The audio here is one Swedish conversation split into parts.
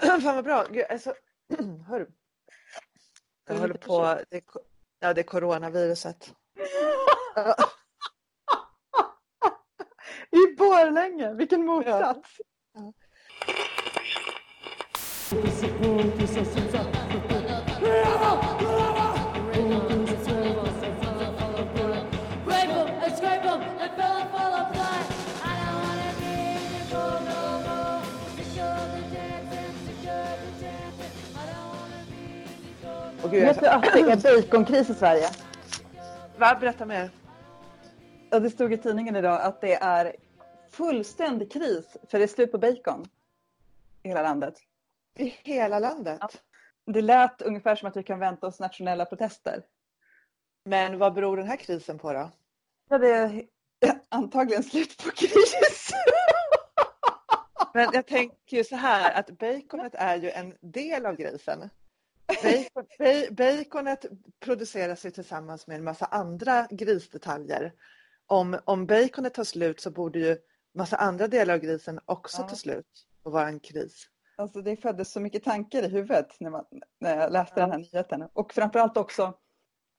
Fan vad bra. Gud, alltså, hör du? Jag håller på, det ja det är coronaviruset. Ja. I Borlänge, vilken motsats! Grateful gud, Vet du att det är baconkris i Sverige? va, berätta mer. Ja, det stod i tidningen idag att det är fullständig kris för det är slut på bacon i hela landet. I hela landet. Ja. Det lät ungefär som att vi kan vänta oss nationella protester. Men vad beror den här krisen på då? Ja, det är antagligen slut på kris. Men jag tänker ju så här att baconet är ju en del av grisen. Bacon, ba- baconet produceras ju tillsammans med en massa andra grisdetaljer. Om, om baconet tar slut så borde ju massa andra delar av grisen också Ja. ta slut och vara en kris. Alltså det föddes så mycket tankar i huvudet när, man, när jag läste den här nyheten. Och framförallt också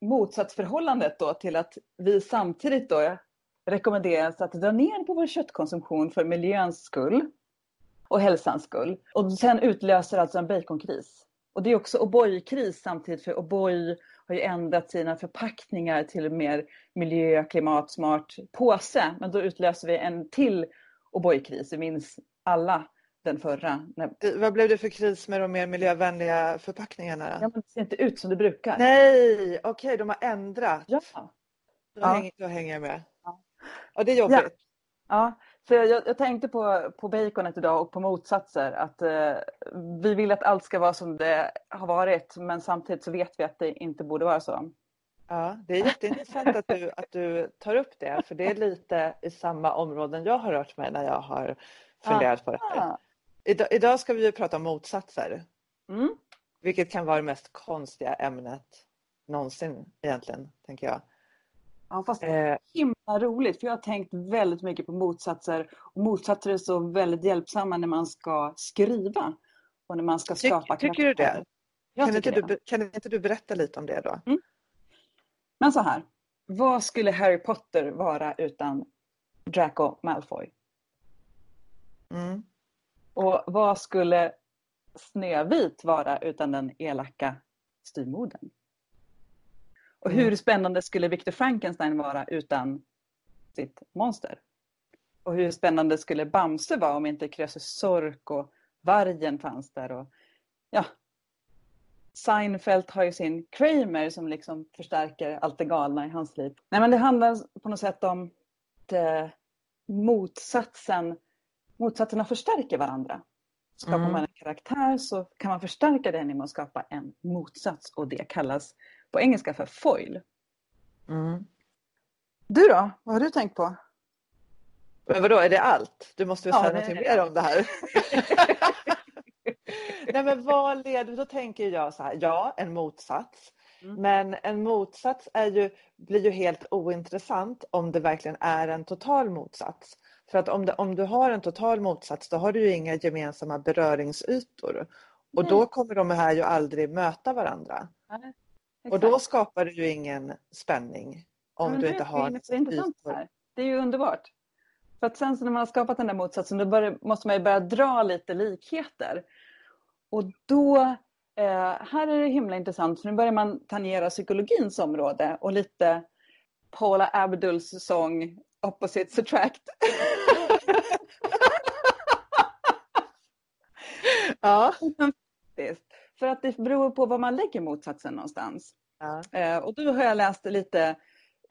motsatsförhållandet då till att vi samtidigt då rekommenderas att dra ner på vår köttkonsumtion för miljöns skull och hälsans skull. Och sen utlöser alltså en baconkris. Och det är också O'boy-kris samtidigt för O'boy har ju ändrat sina förpackningar till en mer miljö klimatsmart påse. Men då utlöser vi en till O'boy-kris. Vi minns alla den förra. När, Vad blev det för kris med de mer miljövänliga förpackningarna? ja, men det ser inte ut som det brukar. Nej, okej, de har ändrat. Ja. Då, Ja. hänger, då hänger jag med. Ja. Ja, det är jobbigt. Ja, för jag, jag tänkte på, på baconet idag och på motsatser. Att eh, vi vill att allt ska vara som det har varit men samtidigt så vet vi att det inte borde vara så. Ja, det är jätteintressant att du, att du tar upp det, för det är lite i samma områden jag har rört mig när jag har funderat på det här. Ah. Idag, idag ska vi ju prata om motsatser, Mm. vilket kan vara det mest konstiga ämnet någonsin egentligen, tänker jag. Ja, fast Eh, himla roligt för jag har tänkt väldigt mycket på motsatser. Och motsatser är så väldigt hjälpsamma när man ska skriva och när man ska skapa tycker du det? Jag kan, inte du, kan inte du berätta lite om det då? Men så här, vad skulle Harry Potter vara utan Draco Malfoy? Mm. Och vad skulle Snövit vara utan den elaka styvmodern? Och hur Mm. spännande skulle Victor Frankenstein vara utan sitt monster? Och hur spännande skulle Bamse vara om inte Krösus Sork och vargen fanns där? Och, ja. Seinfeld har ju sin Kramer som liksom förstärker allt det galna i hans liv. Nej men det handlar på något sätt om att eh, motsatsen, motsatserna förstärker varandra. Skapar Mm. man en karaktär så kan man förstärka den genom att skapa en motsats och det kallas på engelska för foil. Mm. Du då? Vad har du tänkt på? Men vadå, är det allt? Du måste väl Ja, säga det det. mer om det här? Nej men vad leder, då tänker jag så här, ja en motsats. Mm. Men en motsats är ju, blir ju helt ointressant om det verkligen är en total motsats. För att om, det, om du har en total motsats då har du ju inga gemensamma beröringsytor. Och då kommer de här ju aldrig möta varandra. Och då skapar du ju ingen spänning. Om du inte har Det är intressant här. Det är ju underbart. För att sen så när man har skapat den där motsatsen då börjar, måste man ju börja dra lite likheter. Och då, eh, här är det himla intressant för nu börjar man tangera psykologins område och lite Paula Abduls sång Opposites Attract. Ja. För att det beror på var man lägger motsatsen någonstans. Ja. Eh, och då har jag läst lite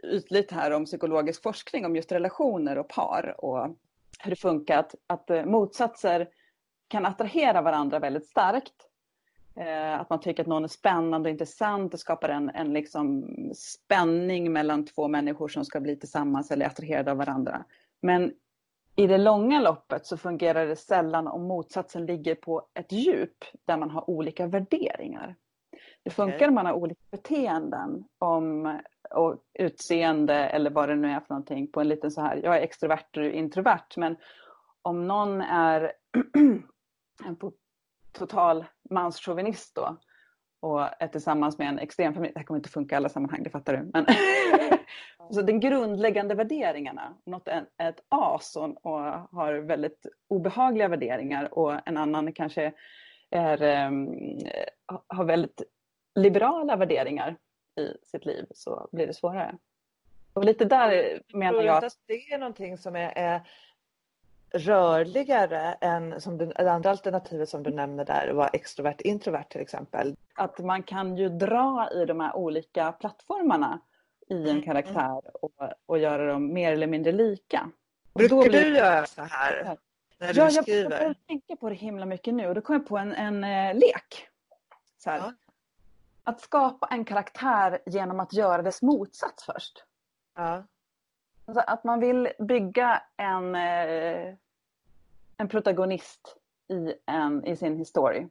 ytligt här om psykologisk forskning om just relationer och par och hur det funkar att, att eh, motsatser kan attrahera varandra väldigt starkt. Eh, att man tycker att någon är spännande och intressant och skapar en, en liksom spänning mellan två människor som ska bli tillsammans eller attraherade av varandra. Men i det långa loppet så fungerar det sällan om motsatsen ligger på ett djup där man har olika värderingar. Det funkar Okej. om man har olika beteenden om och utseende eller vad det nu är för någonting på en liten så här, jag är extrovert och du är introvert men om någon är en total manschauvinist då och är tillsammans med en extremfeminist. Det här kommer inte funka i alla sammanhang, det fattar du. Men så den grundläggande värderingarna. Något är ett as och, och har väldigt obehagliga värderingar och en annan kanske är, um, har väldigt liberala värderingar i sitt liv så blir det svårare. Och lite där menar jag att det är någonting som är, är rörligare än som du, det andra alternativet som du nämner där, var extrovert introvert till exempel. att man kan ju dra i de här olika plattformarna i en Mm. karaktär och, och göra dem mer eller mindre lika. Och Brukar blir- du göra så här när du Ja, jag, jag skriver? tänka på det himla mycket nu och då kom jag på en, en eh, lek. Så här. Ja. Att skapa en karaktär genom att göra dess motsats först. Ja. Alltså att man vill bygga en, eh, en protagonist i, en, i sin historia.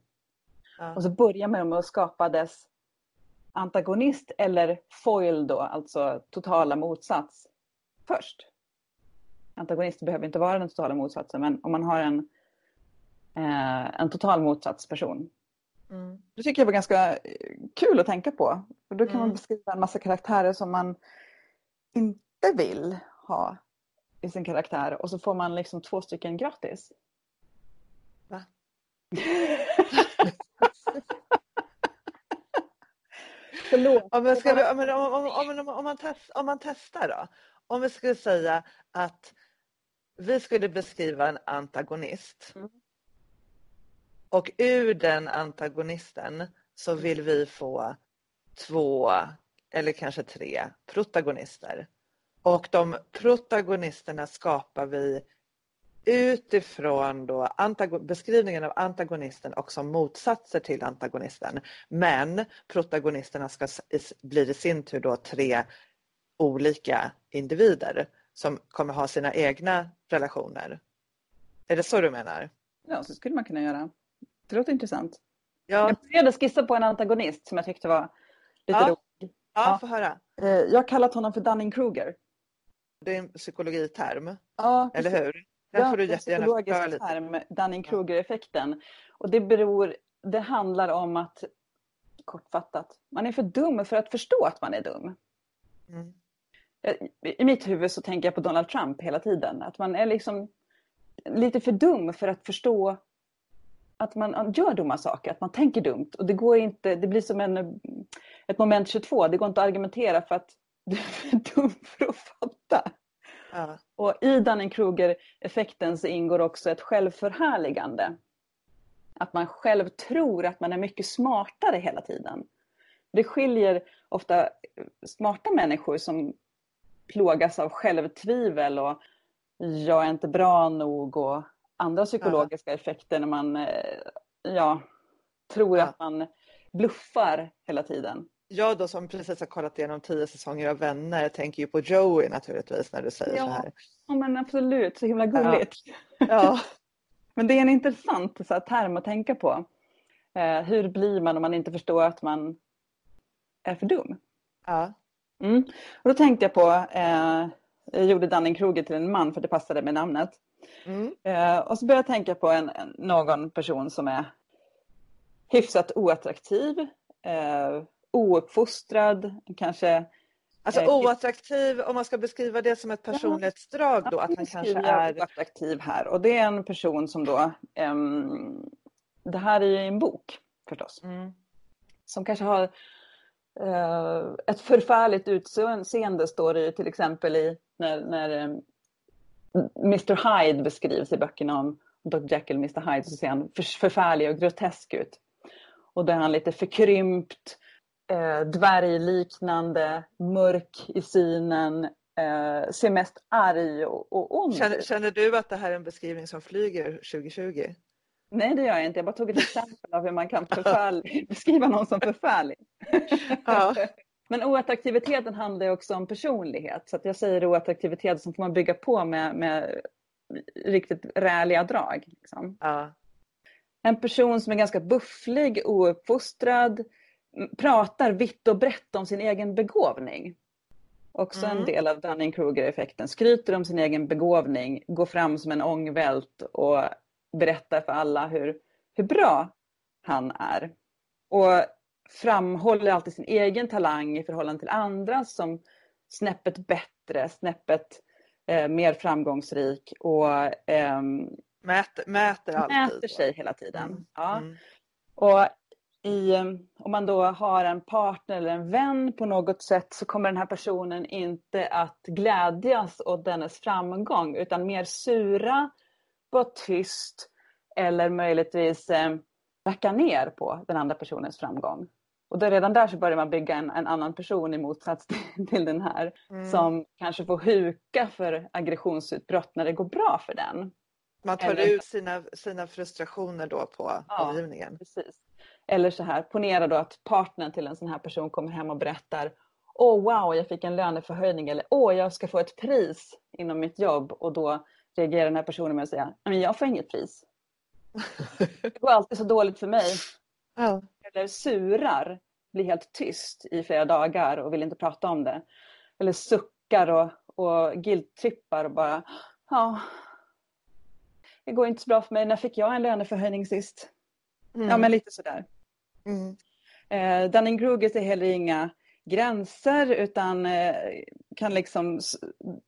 Ja. Och så börjar man med att skapa dess antagonist eller foil då, alltså totala motsats först. Antagonist behöver inte vara den totala motsatsen, men om man har en, eh, en total motsatsperson. Mm. Det tycker jag var ganska eh, kul att tänka på. För då kan man Mm. beskriva en massa karaktärer som man inte vill ha i sin karaktär och så får man liksom två stycken gratis. Va? Förlåt. Om, ska, man test, om man testar då? Om vi skulle säga att vi skulle beskriva en antagonist. Mm. Och ur den antagonisten så vill vi få två eller kanske tre protagonister. Och de protagonisterna skapar vi utifrån då beskrivningen av antagonisten och som motsatser till antagonisten. Men protagonisterna ska, blir i sin tur då tre olika individer som kommer ha sina egna relationer. Är det så du menar? Ja, så skulle man kunna göra. Det låter intressant. Ja, Jag började skissa på en antagonist som jag tyckte var lite Ja. rolig. ja Ja. få höra. Eh, Jag har kallat honom för Dunning-Kruger. Det är en psykologiterm, Ja, eller hur? Den Ja, får du jättegärna förklara lite. term, Dunning-Kruger-effekten. Och det beror, det handlar om att, kortfattat, man är för dum för att förstå att man är dum. Mm. Eh, I mitt huvud så tänker jag på Donald Trump hela tiden. Att man är liksom lite för dum för att förstå att man gör dumma saker, att man tänker dumt. Och det går inte, det blir som en, ett moment 22, det går inte att argumentera för att du är för dum för att fatta. Ja. Och i Dunning-Kruger-effekten så ingår också ett självförhärligande. Att man själv tror att man är mycket smartare hela tiden. Det skiljer ofta smarta människor som plågas av självtvivel och jag är inte bra nog och andra psykologiska effekter när man eh, ja, tror Ja. att man bluffar hela tiden. Jag då som precis har kollat igenom tio säsonger av Vänner tänker ju på Joey naturligtvis när du säger Ja. så här. Ja men absolut, så himla gulligt. Ja. Men det är en intressant så här, term att tänka på. Eh, hur blir man om man inte förstår att man är för dum? ja. Mm. Och då tänkte jag på, eh, jag gjorde Dunning-Kruger till en man för det passade med namnet. Mm. Eh, och så började jag tänka på en, en, någon person som är hyfsat oattraktiv, eh, ouppfostrad, kanske Alltså Eh, oattraktiv, om man ska beskriva det som ett personlighetsdrag då, att han kanske är... oattraktiv här. Och det är en person som då, ehm, det här är ju en bok förstås, Mm. som kanske har eh, ett förfärligt utseende står det ju till exempel i när, när eh, Mr Hyde beskrivs i böckerna om Dr Jekyll och Mr Hyde så ser han för, förfärlig och grotesk ut. Och då är han lite förkrympt, eh, dvärgliknande, mörk i synen, eh, ser mest arg och, och ond Känner, känner du att det här är en beskrivning som flyger 2020? Nej det gör jag inte, jag bara tog ett exempel av hur man kan beskriva någon som förfärlig. Ja. Men oattraktiviteten handlar ju också om personlighet. Så att jag säger oattraktivitet som får man bygga på med, med riktigt räliga drag. Liksom. Ja. En person som är ganska bufflig, ouppfostrad, pratar vitt och brett om sin egen begåvning. Också en Mm. del av Dunning-Kruger-effekten. Skryter om sin egen begåvning, går fram som en ångvält och berättar för alla hur, hur bra han är. Och framhåller alltid sin egen talang i förhållande till andra som snäppet bättre, snäppet eh, mer framgångsrik och ehm, Mäter, mäter alltid. mäter sig hela tiden. Mm. Ja. Mm. Och i, eh, om man då har en partner eller en vän på något sätt så kommer den här personen inte att glädjas åt dennes framgång utan mer sura, vara tyst eller möjligtvis eh, racka ner på den andra personens framgång. Och då redan där så börjar man bygga en, en annan person i motsats till, till den här Mm. som kanske får huka för aggressionsutbrott när det går bra för den. Man tar eller- ut sina, sina frustrationer då på Ja. omgivningen. Precis. Eller så här, ponera då att partnern till en sån här person kommer hem och berättar Åh wow, jag fick en löneförhöjning eller Åh, jag ska få ett pris inom mitt jobb och då reagerar den här personen med att säga "Nej, men jag får inget pris. Det går alltid så dåligt för mig. Ja. Eller surar, blir helt tyst i flera dagar och vill inte prata om det. Eller suckar och, och guilt-trippar och bara Ja, det går inte så bra för mig. När fick jag en löneförhöjning sist? Mm. Ja, men lite sådär. Mm. Eh, Dunning-Kruger ser heller inga gränser utan eh, kan liksom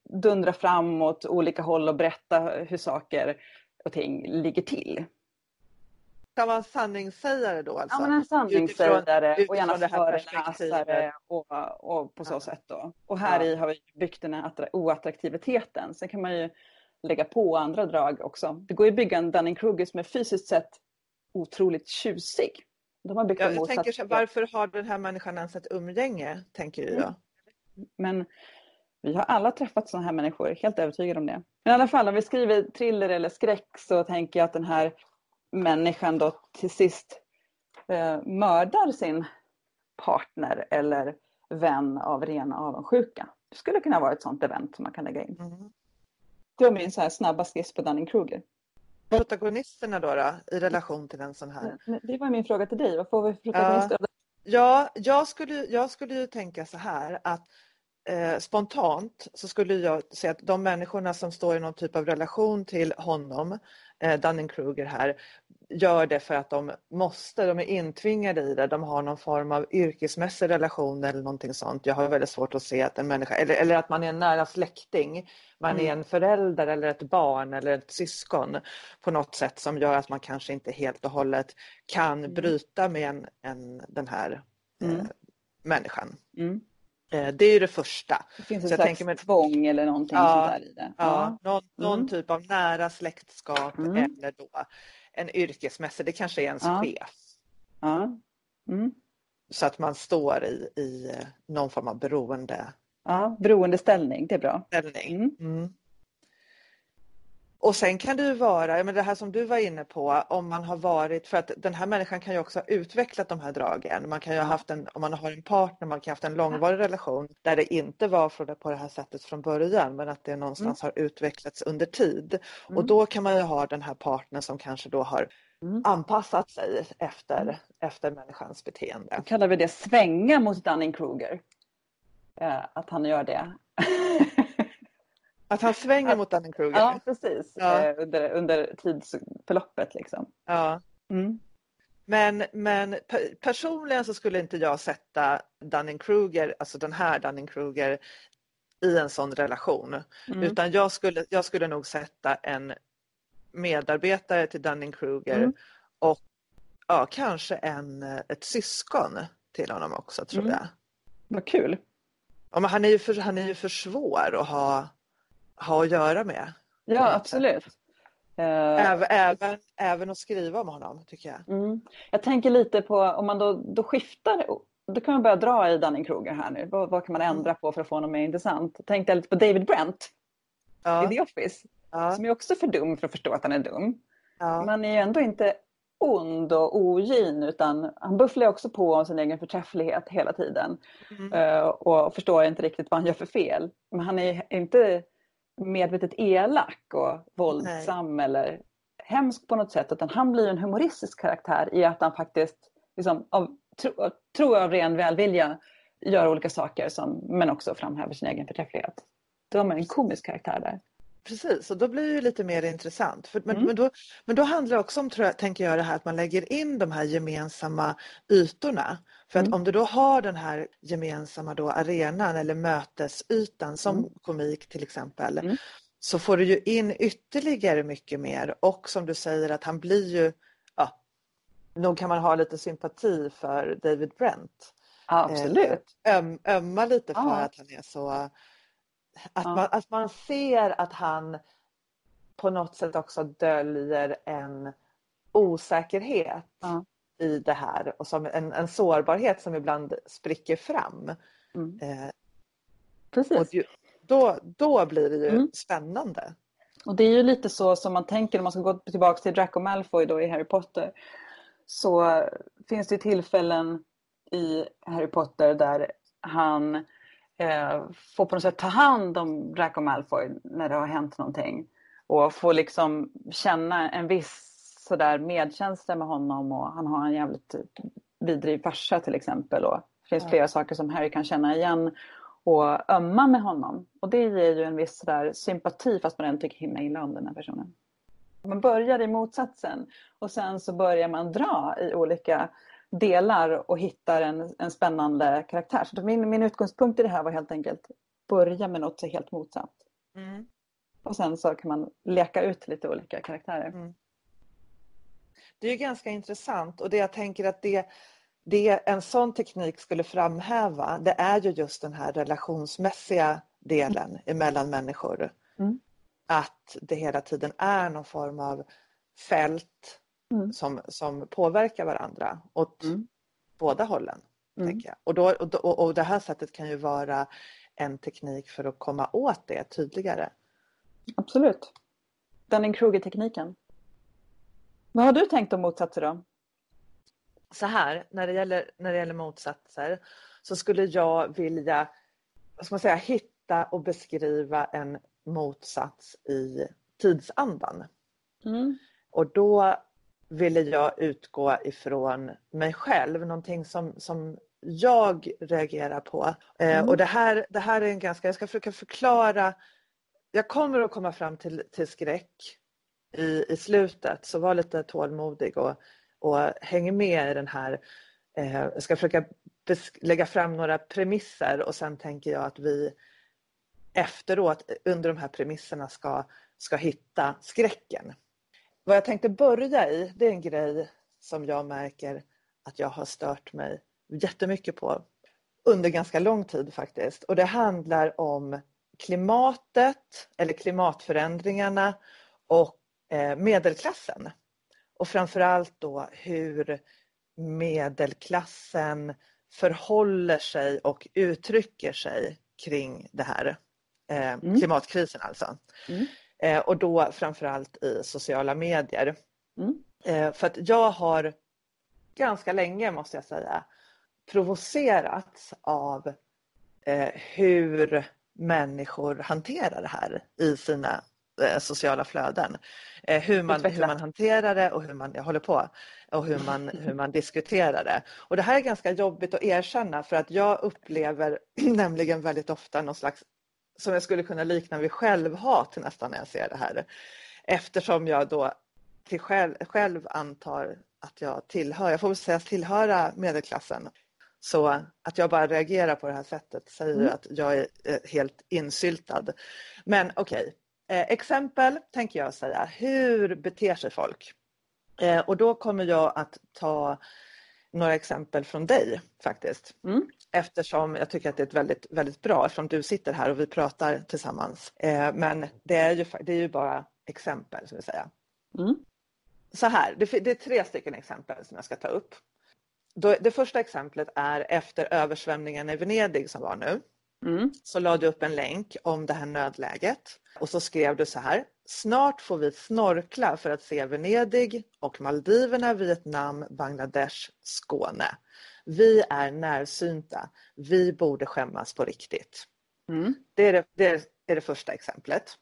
dundra fram åt olika håll och berätta hur saker och ting ligger till. Kan vara en sanningssägare då alltså? Ja, men en sanningssägare utifrån och gärna föreläsare och, och på så Ja. sätt då. Och här Ja. i har vi byggt den här attra- oattraktiviteten. Sen kan man ju lägga på andra drag också. Det går ju att bygga en Dunning-Kruger som är fysiskt sett otroligt tjusig. De har byggt Jag, en jag tänker så, varför har den här människan ens ett umgänge? Tänker du då? Men vi har alla träffat sådana här människor, helt övertygad om det. Men i alla fall, om vi skriver thriller eller skräck så tänker jag att den här människan då till sist eh, mördar sin partner eller vän av ren avundsjuka. Det skulle kunna vara ett sådant event som man kan lägga in. Mm. Det var min så här snabba skiss på Dunning-Kruger. Protagonisterna då, då i relation till en sån här? Det var min fråga till dig, vad får vi för protagonister? Ja, jag skulle, jag skulle ju tänka så här att eh, spontant så skulle jag säga att de människorna som står i någon typ av relation till honom, Dunning-Kruger här, gör det för att de måste, de är intvingade i det, de har någon form av yrkesmässig relation eller någonting sånt. Jag har väldigt svårt att se att en människa, eller, eller att man är en nära släkting, man är Mm. en förälder eller ett barn eller ett syskon på något sätt som gör att man kanske inte helt och hållet kan Mm. bryta med en, en, den här eh, Mm. människan. Mm. Eh, det är ju det första. Det finns Så jag slags mig- tvång eller någonting Ja, sånt där i det. Ja, någon, någon Mm. typ av nära släktskap Mm. eller då en yrkesmässig, det kanske är ens Ja. chef. ja. Mm. Så att man står i, i eh, någon form av beroendeställning. ja. Beroendeställning, det är bra. Mm. Mm. Och sen kan det ju vara, men det här som du var inne på, om man har varit, för att den här människan kan ju också ha utvecklat de här dragen. Man kan ju ha haft en, om man har en partner, man kan ha haft en långvarig relation där det inte var på det här sättet från början men att det någonstans har utvecklats under tid. Och Mm. då kan man ju ha den här partnern som kanske då har Mm. anpassat sig efter, efter människans beteende. Då kallar vi det svänga mot Dunning-Kruger. Eh, att han gör det. Att han svänger mot Dunning-Kruger. ja, precis. Ja. Eh, under, under tidsförloppet liksom. Ja. Mm. Men, men pe- personligen så skulle inte jag sätta Dunning-Kruger, alltså den här Dunning-Kruger i en sån relation. Mm. Utan jag skulle, jag skulle nog sätta en medarbetare till Dunning-Kruger Mm. och ja, kanske en, ett syskon till honom också tror Mm. jag. Vad kul. Ja, men han, är ju för, han är ju för svår att ha, ha att göra med. Ja, absolut. Eh, Även, även, även att skriva om honom tycker jag. Mm. Jag tänker lite på om man då, då skiftar, då kan man börja dra i Dunning-Kruger här nu. Vad, vad kan man ändra på för att få honom mer intressant? Tänkte jag lite på David Brent Ja, i The Office, ja, som är också för dum för att förstå att han är dum. ja. Man är ju ändå inte ond och ogin utan han bufflar också på om sin egen förträfflighet hela tiden Mm. eh, och förstår inte riktigt vad han gör för fel. Men han är inte medvetet elak och våldsam eller hemsk på något sätt utan han blir en humoristisk karaktär i att han faktiskt liksom, av, tro, tror jag av ren välvilja gör olika saker som, men också framhäver sin egen förträfflighet. Då har man en komisk karaktär där. Precis, och då blir det lite mer intressant. För, men, Mm. men, då, men då handlar det också om, tror jag, tänker jag, det här att man lägger in de här gemensamma ytorna. För att Mm. om du då har den här gemensamma då arenan eller mötesytan som Mm. komik till exempel, Mm. så får du ju in ytterligare mycket mer och som du säger att han blir ju, ja, nog kan man ha lite sympati för David Brent. Ja, absolut. Eh, Öm, ömma lite för Ja. att han är så... Att, Ja. man, att man ser att han på något sätt också döljer en osäkerhet Ja. I det här och som en, en sårbarhet som ibland spricker fram. Mm. Eh, Precis. och ju, då, då blir det ju Mm. spännande. Och det är ju lite så som man tänker om man ska gå tillbaka till Draco Malfoy då i Harry Potter. Så finns det tillfällen i Harry Potter där han eh, får på något sätt ta hand om Draco Malfoy när det har hänt någonting. Och får liksom känna en viss sådär medkänsla med honom och han har en jävligt vidrig farsa till exempel. Och det finns flera saker som Harry kan känna igen och ömma med honom. Och det ger ju en viss sådär sympati fast man ändå tycker himla illa om den här personen. Man börjar i motsatsen och sen så börjar man dra i olika delar och hittar en, en spännande karaktär. Så min, min utgångspunkt i det här var helt enkelt börja med något så helt motsatt. Och sen så kan man leka ut lite olika karaktärer. Mm. Det är ganska intressant och det jag tänker att det, det en sån teknik skulle framhäva det är ju just den här relationsmässiga delen emellan människor. Mm. Att det hela tiden är någon form av fält Mm. som, som påverkar varandra åt Mm. båda hållen. Mm. Tänker jag. Och, då, och, och, och det här sättet kan ju vara en teknik för att komma åt det tydligare. Absolut. Dunning-Kruger-tekniken. Vad har du tänkt om motsatser då? så här, när det gäller, när det gäller motsatser så skulle jag vilja vad ska man säga, hitta och beskriva en motsats i tidsandan. Mm. Och då ville jag utgå ifrån mig själv, någonting som, som jag reagerar på. Eh, Mm. och det här, det här är en ganska, jag ska försöka förklara, jag kommer att komma fram till, till skräck i, i slutet, så var lite tålmodig och, och häng med i den här, eh, jag ska försöka lägga fram några premisser och sen tänker jag att vi efteråt under de här premisserna ska, ska hitta skräcken. Vad jag tänkte börja i, det är en grej som jag märker att jag har stört mig jättemycket på under ganska lång tid faktiskt. Och det handlar om klimatet eller klimatförändringarna och medelklassen. Och framförallt då hur medelklassen förhåller sig och uttrycker sig kring det här. Eh, Mm. Klimatkrisen alltså. Mm. Eh, och då framförallt i sociala medier. Mm. Eh, för att jag har ganska länge måste jag säga provocerats av eh, hur människor hanterar det här i sina eh, sociala flöden. Eh, hur, man, hur man hanterar det och hur man, jag håller på, och hur man, hur man diskuterar det. Och det här är ganska jobbigt att erkänna för att jag upplever nämligen väldigt ofta någon slags som jag skulle kunna likna vid självhat nästan när jag ser det här. Eftersom jag då till själv, själv antar att jag tillhör, jag får väl säga tillhöra medelklassen. Så att jag bara reagerar på det här sättet säger Mm. att jag är eh, helt insyltad. Men okej, eh, exempel tänker jag säga. Hur beter sig folk? Eh, och då kommer jag att ta några exempel från dig faktiskt. Mm. Eftersom jag tycker att det är ett väldigt, väldigt bra, eftersom du sitter här och vi pratar tillsammans. Eh, men det är, ju, det är ju bara exempel, ska vi säga. Mm. Så här, det, det är tre stycken exempel som jag ska ta upp. Då, det första exemplet är efter översvämningen i Venedig som var nu. Mm. Så la du upp en länk om det här nödläget och så skrev du så här. Snart får vi snorkla för att se Venedig och Maldiverna, Vietnam, Bangladesh, Skåne. Vi är närsynta. Vi borde skämmas på riktigt. Mm. Det är det, det är det första exemplet.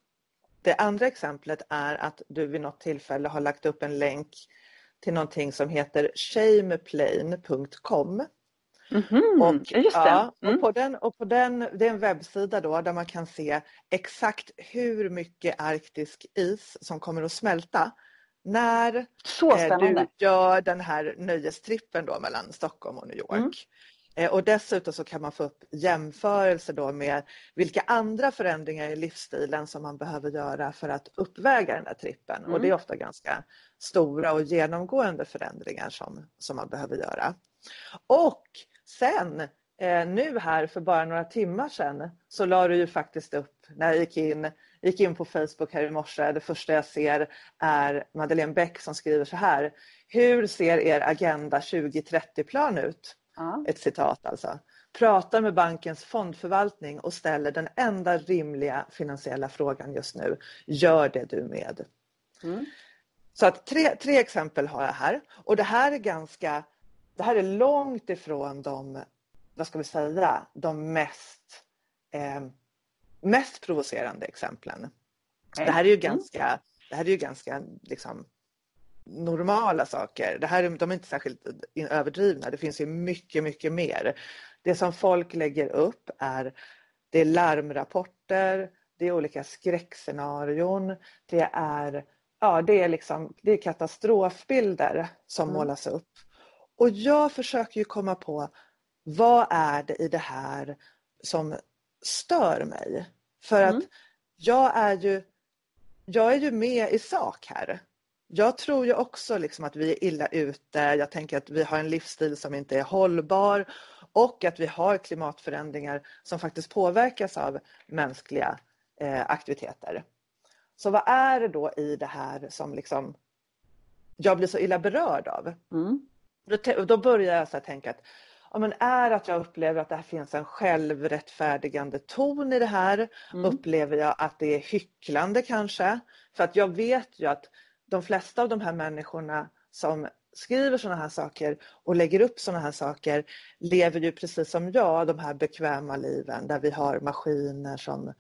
Det andra exemplet är att du vid något tillfälle har lagt upp en länk till någonting som heter shameplane.com. Mhm, Och, just det. ja, Mm. och på den, och på den, det är en webbsida då där man kan se exakt hur mycket arktisk is som kommer att smälta när eh, du gör den här nöjestrippen då mellan Stockholm och New York. Mm. Eh, Och dessutom så kan man få upp jämförelser då med vilka andra förändringar i livsstilen som man behöver göra för att uppväga den här trippen. Mm. Och det är ofta ganska stora och genomgående förändringar som, som man behöver göra. Och sen eh, nu här för bara några timmar sedan så la du ju faktiskt upp när jag gick in, gick in på Facebook här i morse. Det första jag ser är Madeleine Bäck som skriver så här. Hur ser er Agenda 2030-plan ut? Ja. Ett citat alltså. Pratar med bankens fondförvaltning och ställer den enda rimliga finansiella frågan just nu. Gör det du med. Mm. Så att tre, tre exempel har jag här och det här är ganska, det här är långt ifrån de, vad ska vi säga, de mest, eh, mest provocerande exemplen. Det här är ju Mm. ganska, det här är ju ganska liksom, normala saker. Det här är, de är inte särskilt överdrivna. Det finns ju mycket, mycket mer. Det som folk lägger upp är, det är larmrapporter, det är olika skräckscenarion, det är, ja, det är, liksom, det är katastrofbilder som Mm. målas upp. Och jag försöker ju komma på vad är det i det här som stör mig? För att Mm. jag är ju jag är ju med i sak här. Jag tror ju också liksom att vi är illa ute. Jag tänker att vi har en livsstil som inte är hållbar och att vi har klimatförändringar som faktiskt påverkas av mänskliga eh, aktiviteter. Så vad är det då i det här som liksom jag blir så illa berörd av? Mm. Då, börjar jag så tänka att ja, men är att jag upplever att det finns en självrättfärdigande ton i det här? Mm. Upplever jag att det är hycklande kanske? För att jag vet ju att de flesta av de här människorna som skriver sådana här saker och lägger upp sådana här saker lever ju precis som jag de här bekväma liven där vi har maskiner som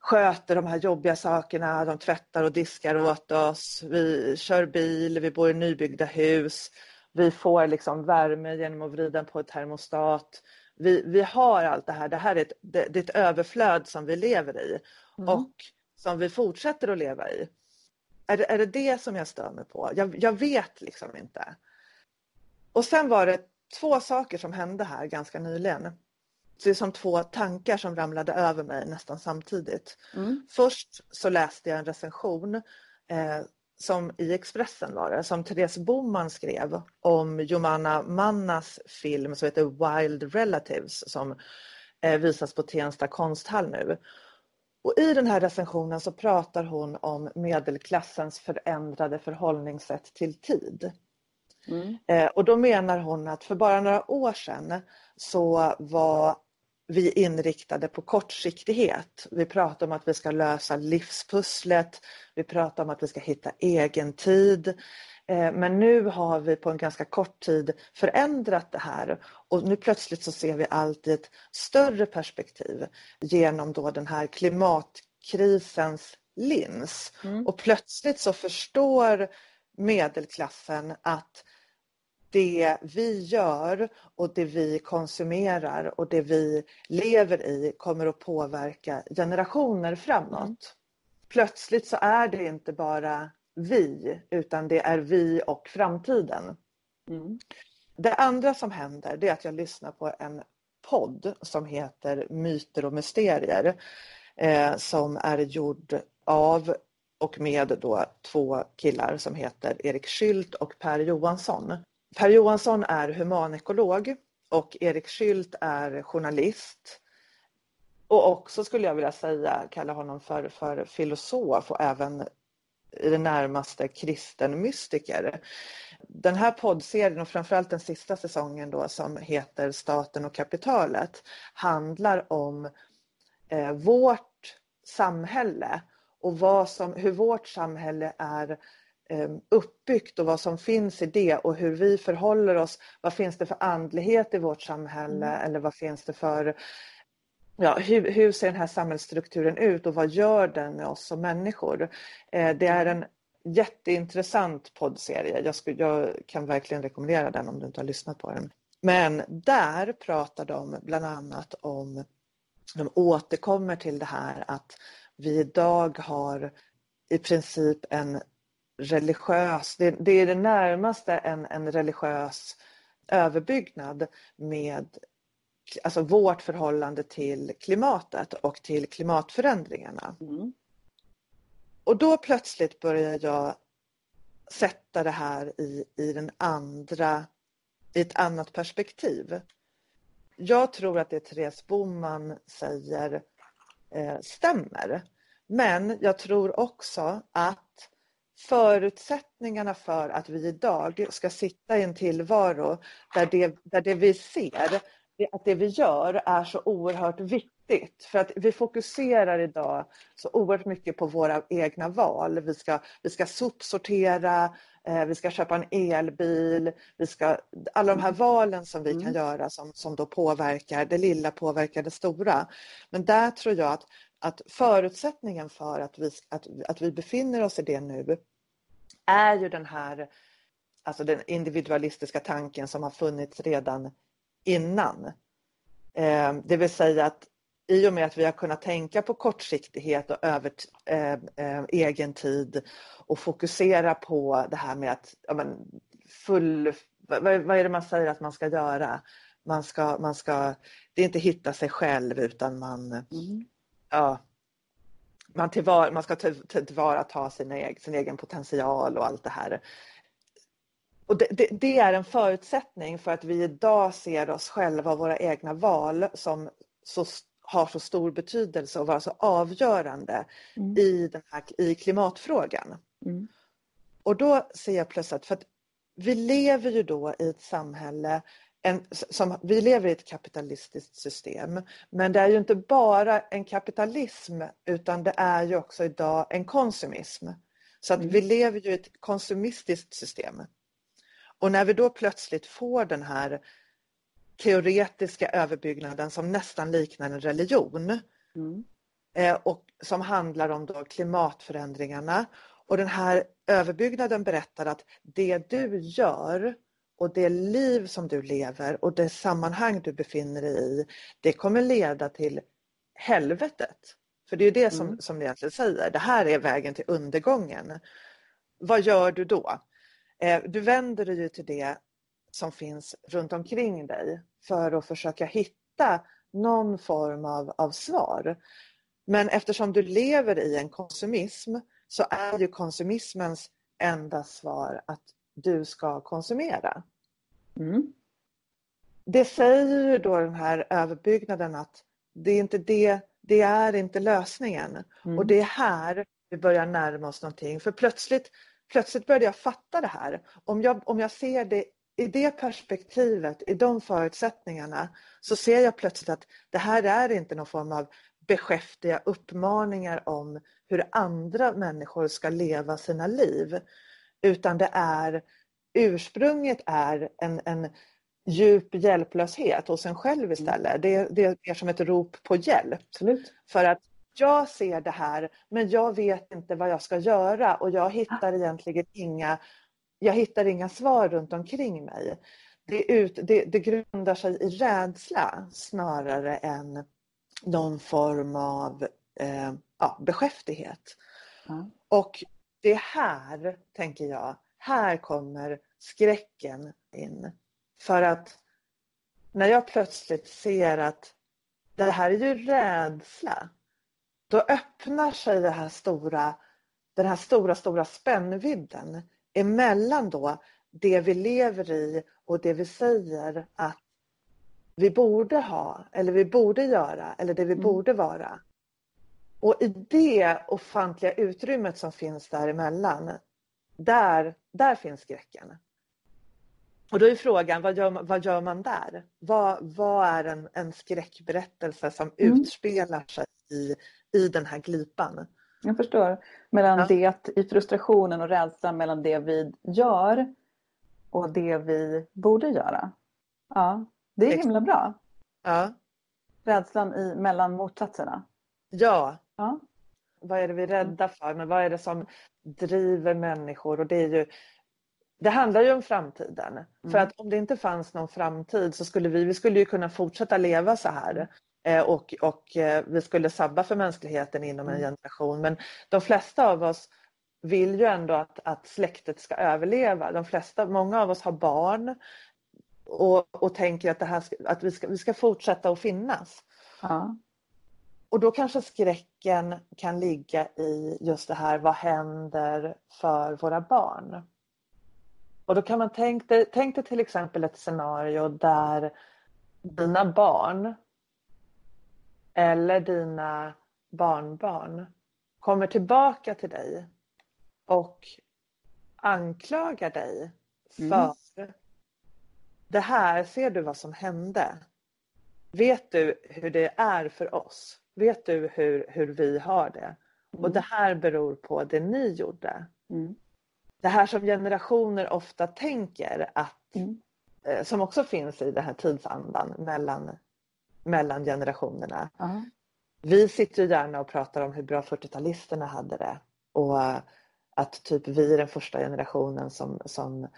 sköter de här jobbiga sakerna, de tvättar och diskar åt oss, vi kör bil, vi bor i nybyggda hus, vi får liksom värme genom att vrida på ett termostat. Vi, vi har allt det här, det här är ett, det, det är ett överflöd som vi lever i Mm. och som vi fortsätter att leva i. Är det är det, det som jag stör mig på? Jag, jag vet liksom inte. Och sen var det två saker som hände här ganska nyligen. Det är som två tankar som ramlade över mig nästan samtidigt. Mm. Först så läste jag en recension eh, som i Expressen var det, som Therese Boman skrev om Jomana Mannas film som heter Wild Relatives som eh, visas på Tensta konsthall nu. Och i den här recensionen så pratar hon om medelklassens förändrade förhållningssätt till tid. Mm. Eh, och då menar hon att för bara några år sedan så var vi inriktade på kortsiktighet. Vi pratar om att vi ska lösa livspusslet. Vi pratar om att vi ska hitta egen tid. Eh, Men nu har vi på en ganska kort tid förändrat det här och nu plötsligt så ser vi allt i ett större perspektiv genom då den här klimatkrisens lins. Mm. Och plötsligt så förstår medelklassen att det vi gör och det vi konsumerar och det vi lever i kommer att påverka generationer framåt. Mm. Plötsligt så är det inte bara vi utan det är vi och framtiden. Mm. Det andra som händer det är att jag lyssnar på en podd som heter Myter och mysterier eh, som är gjord av och med då två killar som heter Erik Skylt och Per Johansson. Per Johansson är humanekolog och Erik Skylt är journalist. Och också skulle jag vilja säga kalla honom för, för filosof och även i det närmaste kristen mystiker. Den här poddserien och framförallt den sista säsongen då som heter Staten och kapitalet handlar om eh, vårt samhälle och vad som, hur vårt samhälle är uppbyggt och vad som finns i det och hur vi förhåller oss. Vad finns det för andlighet i vårt samhälle eller vad finns det för Ja, hur, hur ser den här samhällsstrukturen ut och vad gör den med oss som människor? Eh, det är en jätteintressant poddserie. Jag, skulle, jag kan verkligen rekommendera den om du inte har lyssnat på den. Men där pratar de bland annat om, de återkommer till det här att vi idag har i princip en religiös, det, det är det närmaste en, en religiös överbyggnad med alltså vårt förhållande till klimatet och till klimatförändringarna. Mm. Och då plötsligt börjar jag sätta det här i, i den andra, i ett annat perspektiv. Jag tror att det Therese Boman säger eh, stämmer. Men jag tror också att förutsättningarna för att vi idag ska sitta i en tillvaro där det, där det vi ser, att det vi gör är så oerhört viktigt. För att vi fokuserar idag så oerhört mycket på våra egna val. Vi ska, vi ska sopsortera, eh, vi ska köpa en elbil, vi ska, alla de här valen som vi Mm. kan göra som, som då påverkar, det lilla påverkar det stora. Men där tror jag att, att förutsättningen för att vi, att, att vi befinner oss i det nu är ju den här alltså den individualistiska tanken som har funnits redan innan. Eh, det vill säga att i och med att vi har kunnat tänka på kortsiktighet och över, eh, eh, egen tid och fokusera på det här med att ja, men, full, vad, vad är det man säger att man ska göra? Man ska, man ska, det är inte hitta sig själv utan man, Mm ja, man, tillvar, man ska till- till- tillvarata sin, egen, sin egen potential och allt det här. Och det, det, det är en förutsättning för att vi idag ser oss själva och våra egna val som så, har så stor betydelse och vara så avgörande Mm. i, den här, i klimatfrågan. Mm. Och då ser jag plötsligt, för att vi lever ju då i ett samhälle, en, som, vi lever i ett kapitalistiskt system, men det är ju inte bara en kapitalism utan det är ju också idag en konsumism. Så att Mm. vi lever ju i ett konsumistiskt system. Och när vi då plötsligt får den här teoretiska överbyggnaden som nästan liknar en religion, Mm. eh, och som handlar om då klimatförändringarna. Och den här överbyggnaden berättar att det du gör och det liv som du lever och det sammanhang du befinner dig i, det kommer leda till helvetet. För det är det som, Mm. som det egentligen säger, det här är vägen till undergången. Vad gör du då? Eh, du vänder dig ju till det som finns runt omkring dig för att försöka hitta någon form av, av svar. Men eftersom du lever i en konsumism så är ju konsumismens enda svar att du ska konsumera. Mm. Det säger ju då den här överbyggnaden att det är inte det, det är inte lösningen. Mm. Och det är här vi börjar närma oss någonting. För plötsligt, plötsligt började jag fatta det här. Om jag, om jag ser det i det perspektivet, i de förutsättningarna, så ser jag plötsligt att det här är inte någon form av beskäftiga uppmaningar om hur andra människor ska leva sina liv. Utan det är, ursprunget är en, en djup hjälplöshet hos en själv istället. Det, det är som ett rop på hjälp. Absolut. För att jag ser det här men jag vet inte vad jag ska göra och jag hittar egentligen inga, jag hittar inga svar runt omkring mig. Det, ut, det, det grundar sig i rädsla snarare än någon form av eh, ja, beskäftighet. Ja. Och det är här, tänker jag, här kommer skräcken in. För att när jag plötsligt ser att det här är ju rädsla, då öppnar sig det här stora, den här stora, stora spännvidden emellan då det vi lever i och det vi säger att vi borde ha eller vi borde göra eller det vi Mm. borde vara. Och i det ofantliga utrymmet som finns däremellan, där, där finns skräcken. Och då är frågan, vad gör man, vad gör man där? Vad, vad är en, en skräckberättelse som Mm. utspelar sig i, i den här glipan? Jag förstår. Mellan Ja. det i frustrationen och rädslan mellan det vi gör och det vi borde göra. Ja, det är himla bra. Ja, Rädslan i, mellan motsatserna. ja. Ja. vad är det vi är rädda för? Men vad är det som driver människor? Och det är ju det handlar ju om framtiden. Mm. För att om det inte fanns någon framtid så skulle vi, vi skulle ju kunna fortsätta leva så här. Eh, och, och eh, vi skulle sabba för mänskligheten inom en Mm. generation. Men de flesta av oss vill ju ändå att, att släktet ska överleva. De flesta, många av oss har barn och, och tänker att, det här ska, att vi, ska, vi ska fortsätta att finnas. Ja. Och då kanske skräcken kan ligga i just det här, vad händer för våra barn? Och då kan man tänka dig, tänk dig till exempel ett scenario där dina barn eller dina barnbarn kommer tillbaka till dig och anklagar dig för Mm. det här, ser du vad som hände? Vet du hur det är för oss? Vet du hur, hur vi har det? Och det här beror på det ni gjorde. Mm. Det här som generationer ofta tänker att, Mm. eh, som också finns i den här tidsandan mellan, mellan generationerna. Vi sitter ju gärna och pratar om hur bra 40-talisterna hade det och eh, att typ vi är den första generationen som, som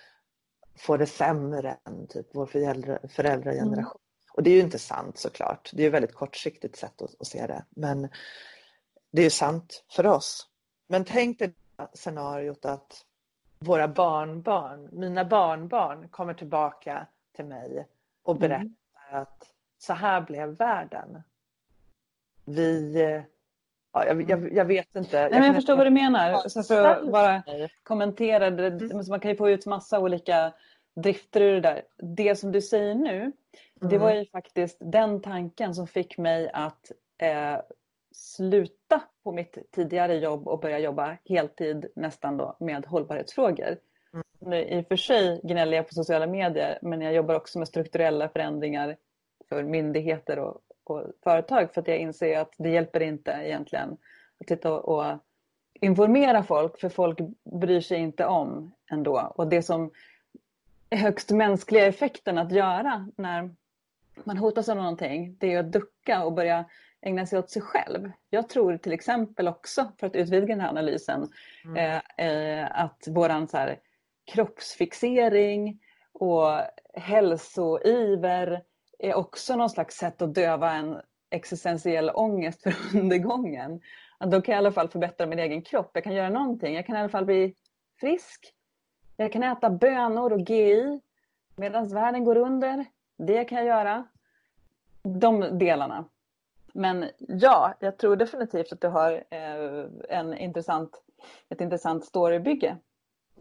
får det sämre än typ vår föräldra, föräldrageneration. Och det är ju inte sant såklart. Det är ju ett väldigt kortsiktigt sätt att, att se det. Men det är ju sant för oss. Men tänk dig scenariot att våra barnbarn, mina barnbarn kommer tillbaka till mig och Mm. berättar att så här blev världen. Vi, ja, jag, jag, jag vet inte. Nej, men jag förstår vad du menar. Ja, Så för att bara kommentera det, Mm. så man kan ju få ut massa olika drifter ur det där. Det som du säger nu, det Mm. var ju faktiskt den tanken som fick mig att eh, sluta på mitt tidigare jobb och börja jobba heltid nästan då med hållbarhetsfrågor. Mm. Nu, I och för sig gnäller jag på sociala medier men jag jobbar också med strukturella förändringar för myndigheter och, och företag för att jag inser att det hjälper inte egentligen att titta och, och informera folk för folk bryr sig inte om ändå. Och det som är högst mänskliga effekten att göra när man hotas av någonting det är att ducka och börja ägna sig åt sig själv. Jag tror till exempel också, för att utvidga den här analysen, Mm. eh, eh, att våran så här, kroppsfixering och hälsoiver är också någon slags sätt att döva en existentiell ångest för undergången. Att då kan jag i alla fall förbättra min egen kropp. Jag kan göra någonting. Jag kan i alla fall bli frisk. Jag kan äta bönor och GI medan världen går under. Det kan jag göra. De delarna. Men ja, jag tror definitivt att du har eh, en intressant, ett intressant storybygge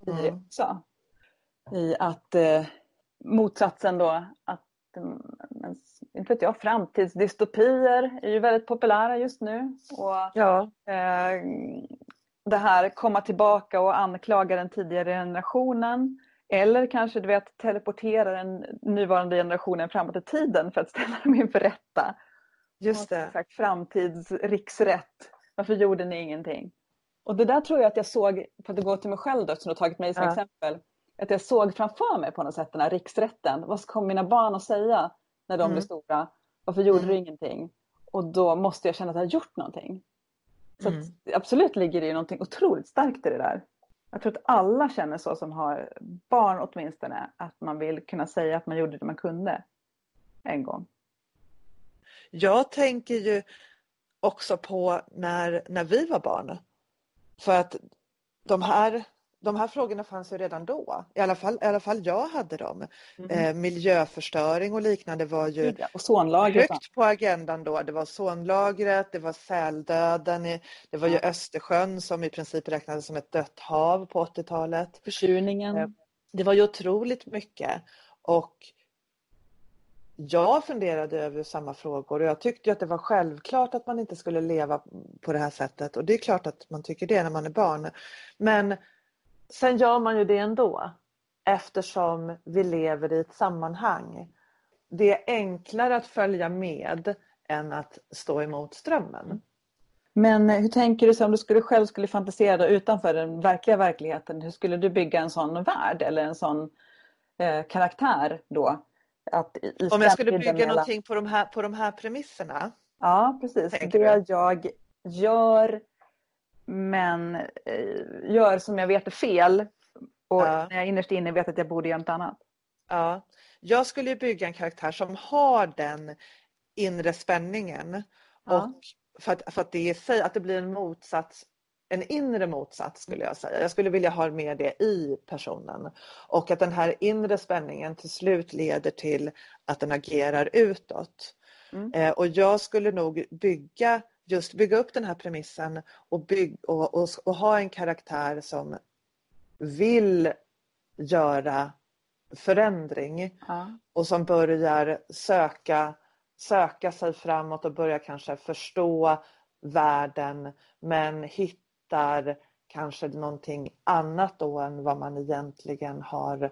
i det Mm. också. I att eh, motsatsen då, att mm, inte vet jag, framtidsdystopier är ju väldigt populära just nu. Och Ja, eh, det här komma tillbaka och anklaga den tidigare generationen. Eller kanske du vet teleportera den nuvarande generationen framåt i tiden för att ställa dem inför rätta. just det. Sagt, framtidsriksrätt. Varför gjorde ni ingenting? Och det där tror jag att jag såg, för att gå till mig själv då, som du har tagit mig som Ja. exempel. Att jag såg framför mig på något sätt den här riksrätten. Vad kommer mina barn att säga när de Mm. blir stora? Varför gjorde Mm. du ingenting? Och då måste jag känna att jag har gjort någonting. Så Mm. att, absolut ligger det ju någonting otroligt starkt i det där. Jag tror att alla känner så som har barn åtminstone. Att man vill kunna säga att man gjorde det man kunde. En gång. Jag tänker ju också på när, när vi var barn. För att de här, de här frågorna fanns ju redan då. I alla fall, i alla fall jag hade dem. Mm. Eh, miljöförstöring och liknande var ju Ja, högt på agendan då. Det var ozonlagret, det var säldöden, i- det var ju Ja. Östersjön som i princip räknades som ett dött hav på 80-talet. Försurningen. Eh, Det var ju otroligt mycket. Och jag funderade över samma frågor och jag tyckte att det var självklart att man inte skulle leva på det här sättet. Och det är klart att man tycker det när man är barn. Men sen gör man ju det ändå eftersom vi lever i ett sammanhang. Det är enklare att följa med än att stå emot strömmen. Men hur tänker du så om du skulle själv skulle fantisera utanför den verkliga verkligheten? Hur skulle du bygga en sån värld eller en sån eh, karaktär då? Att i, Om jag skulle bygga mellan- någonting på de här, på de här premisserna. Ja, precis. Det jag gör men eh, gör som jag vet är fel Och Ja. när jag innerst inne vet att jag borde göra något annat. Ja. Jag skulle bygga en karaktär som har den inre spänningen. Ja. Och för att, för att det i sig, att det blir en motsats, en inre motsats skulle jag säga. Jag skulle vilja ha med det i personen. Och att den här inre spänningen till slut leder till att den agerar utåt. Mm. Eh, och jag skulle nog bygga, just bygga upp den här premissen och, bygg, och, och, och ha en karaktär som vill göra förändring Ja. och som börjar söka, söka sig framåt och börjar kanske förstå världen men hittar kanske någonting annat då än vad man egentligen har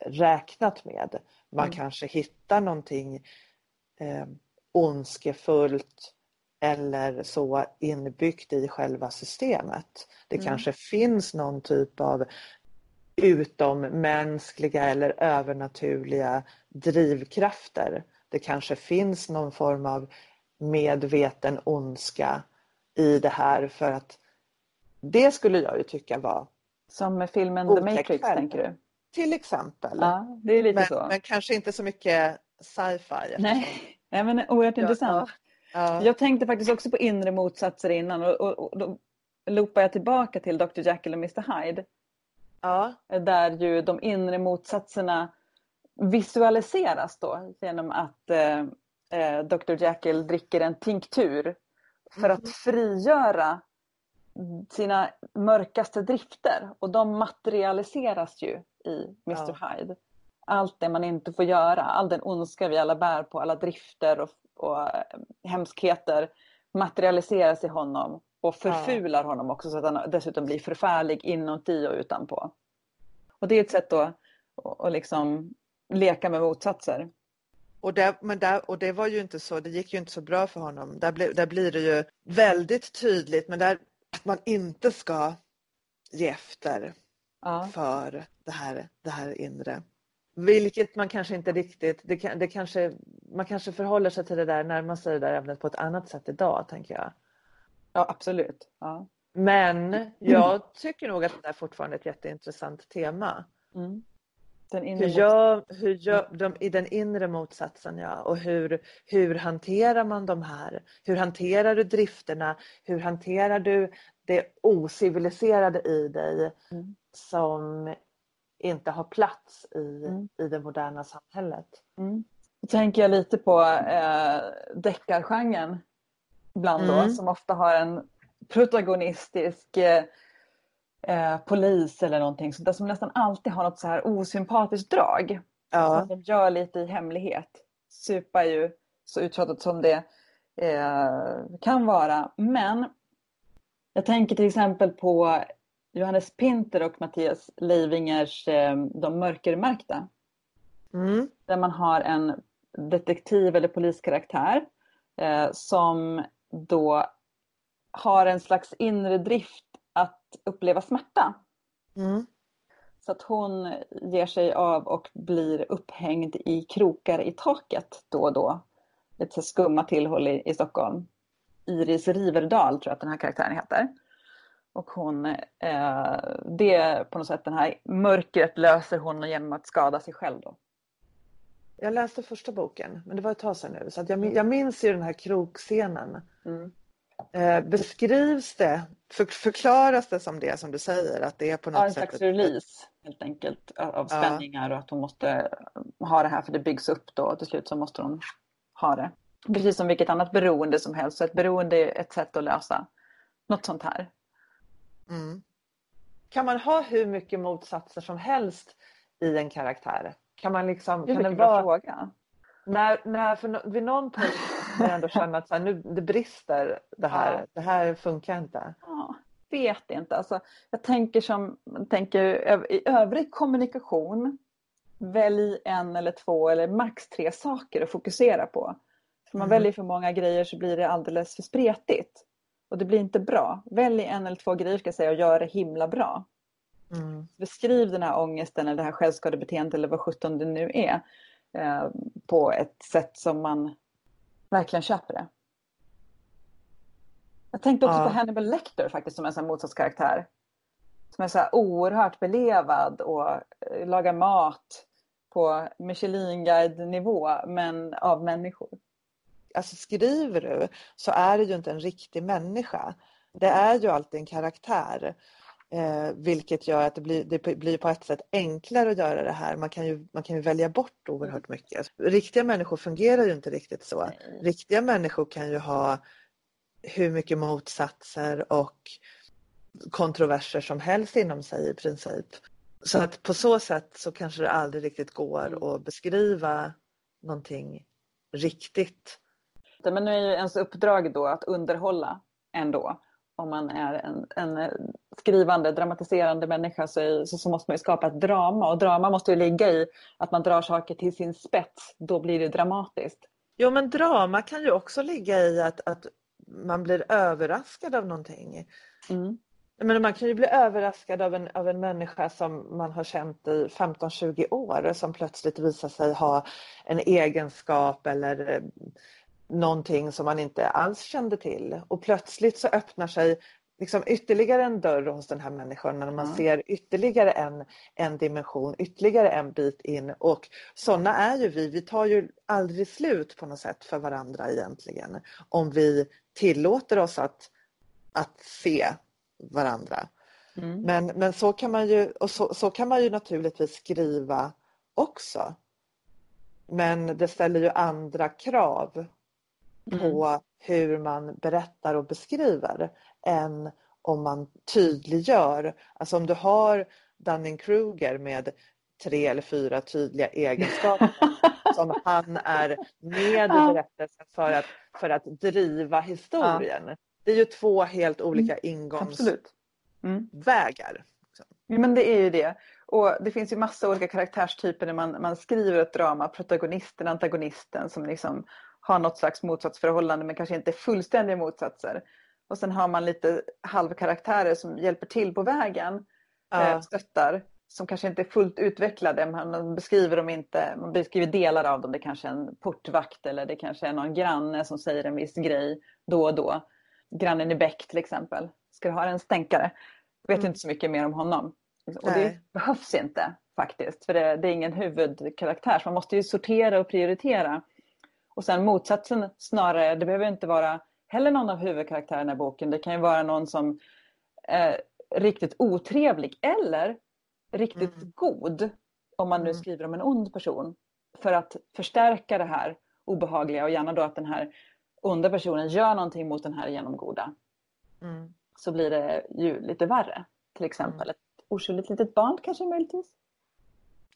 räknat med. Man Mm. kanske hittar någonting eh, ondskefullt eller så inbyggt i själva systemet. Det Mm. kanske finns någon typ av utommänskliga eller övernaturliga drivkrafter. Det kanske finns någon form av medveten ondska i det här för att det skulle jag ju tycka var Som med filmen The Matrix tänker du? till exempel. Ja, det är lite men, så. men kanske inte så mycket sci-fi. Nej. Nej, men oerhört Ja, intressant. Ja, Jag tänkte faktiskt också på inre motsatser innan och, och, och då loopar jag tillbaka till Dr. Jekyll och Mr. Hyde. ja, Där ju de inre motsatserna visualiseras då genom att eh, eh, Dr. Jekyll dricker en tinktur för att frigöra sina mörkaste drifter och de materialiseras ju i Mr. Hyde. Allt det man inte får göra, all den ondska vi alla bär på, alla drifter och, och eh, hemskheter materialiseras i honom och förfular honom också så att han dessutom blir förfärlig inuti och utanpå. Och det är ett sätt då att, att liksom leka med motsatser. Och, där, men där, och det var ju inte så, det gick ju inte så bra för honom. Där, ble, där blir det ju väldigt tydligt men där att man inte ska ge efter Ja. för det här, det här inre. Vilket man kanske inte riktigt, det, kan- det kanske, man kanske förhåller sig till det där, närmar sig det där ämnet på ett annat sätt idag tänker jag. ja, absolut. Ja. Men jag tycker nog att det är fortfarande ett jätteintressant tema. Mm. Den inre Hur gör, hur gör de i den inre motsatsen ja och hur, hur hanterar man de här? Hur hanterar du drifterna? Hur hanterar du det ociviliserade i dig Mm. som inte har plats i, Mm. i det moderna samhället? Mm. Då tänker jag lite på eh, deckargenren ibland då, Mm. som ofta har en protagonistisk eh, eh, polis eller någonting sånt där som nästan alltid har något så här osympatiskt drag. Ja, Som de gör lite i hemlighet. Supa är ju så uttjatat som det eh, kan vara. Men jag tänker till exempel på Johannes Pinter och Mattias Leivingers eh, De mörkermärkta. mm. Där man har en detektiv eller poliskaraktär eh, som då har en slags inre drift att uppleva smärta. Mm. Så att hon ger sig av och blir upphängd i krokar i taket då och då. Ett skumma tillhåll i, i Stockholm. Iris Riverdal tror jag att den här karaktären heter. Och hon, eh, det på något sätt den här mörkret löser hon genom att skada sig själv då. Jag läste första boken men det var ett tag sedan nu så att jag, jag minns ju den här krogscenen. Mm. Eh, beskrivs det, för, förklaras det som det som du säger att det är på något Ja, en sätt slags ett- release helt enkelt av av Ja. spänningar och att hon måste ha det här för det byggs upp då och till slut så måste hon ha det. Precis som vilket annat beroende som helst. Så ett beroende är ett sätt att lösa något sånt här. Mm. Kan man ha hur mycket motsatser som helst i en karaktär? Kan man liksom, Det är kan en bra fråga. när, när för, no- vid någon punkt när jag ändå känner att så här, nu, det brister det här, Ja. det här funkar inte. Ja, vet inte. Alltså, jag tänker som tänker i övrig kommunikation. Välj en eller två eller max tre saker att fokusera på. För man Mm. väljer för många grejer så blir det alldeles för spretigt. Och det blir inte bra. Välj en eller två grejer ska jag säga och gör det himla bra. Mm. Beskriv den här ångesten eller det här självskadebeteendet eller vad sjutton det nu är. Eh, på ett sätt som man verkligen köper det. Jag tänkte också Ja. på Hannibal Lecter faktiskt som en sån motsatskaraktär. som är så här oerhört belevad och eh, lagar mat på Michelin-guide-nivå men av människor. Alltså skriver du så är det ju inte en riktig människa. Det är ju alltid en karaktär. Eh, vilket gör att det blir, det blir på ett sätt enklare att göra det här. Man kan, ju, man kan ju välja bort oerhört mycket. Riktiga människor fungerar ju inte riktigt så. Riktiga människor kan ju ha hur mycket motsatser och kontroverser som helst inom sig i princip. Så att på så sätt så kanske det aldrig riktigt går att beskriva någonting riktigt. Men nu är ju ens uppdrag då att underhålla ändå. Om man är en, en skrivande, dramatiserande människa så, är- så, så måste man ju skapa ett drama och drama måste ju ligga i att man drar saker till sin spets. Då blir det dramatiskt. Jo men drama kan ju också ligga i att, att man blir överraskad av någonting. Mm. Men man kan ju bli överraskad av en, av en människa som man har känt i 15-20 år som plötsligt visar sig ha en egenskap eller eh, någonting som man inte alls kände till. Och plötsligt så öppnar sig liksom ytterligare en dörr hos den här människan när man Ja. ser ytterligare en, en dimension, ytterligare en bit in. Och sådana är ju vi. Vi tar ju aldrig slut på något sätt för varandra egentligen. Om vi tillåter oss att, att se varandra. Mm. Men, men så, kan man ju, och så, så kan man ju naturligtvis skriva också. Men det ställer ju andra krav på hur man berättar och beskriver än om man tydliggör. Alltså om du har Dunning-Kruger med tre eller fyra tydliga egenskaper som han är med i Ja. berättelsen för att, för att driva historien. Det är ju två helt olika Absolut. Mm. ingångsvägar. Ja, men det är ju det. Och det finns ju massa olika karaktärstyper när man, man skriver ett drama. Protagonisten, antagonisten som liksom har något slags motsatsförhållande men kanske inte fullständiga motsatser. Och sen har man lite halvkaraktärer som hjälper till på vägen, Ja. eh, stöttar. Som kanske inte är fullt utvecklade, man beskriver dem inte, man beskriver delar av dem. Det kanske är en portvakt eller det kanske är någon granne som säger en viss grej då och då. Grannen i Beck till exempel. Ska du ha en stänkare? Vet Mm. inte så mycket mer om honom. Och Nej. det behövs inte faktiskt, för det, det är ingen huvudkaraktär. Så man måste ju sortera och prioritera. Och sen motsatsen snarare, det behöver inte vara heller någon av huvudkaraktärerna i boken. Det kan ju vara någon som är riktigt otrevlig eller riktigt Mm. god. Om man nu Mm. skriver om en ond person. För att förstärka det här obehagliga och gärna då att den här onda personen gör någonting mot den här genomgoda. Mm. Så blir det ju lite värre. Till exempel ett oskyldigt litet barn kanske möjligtvis.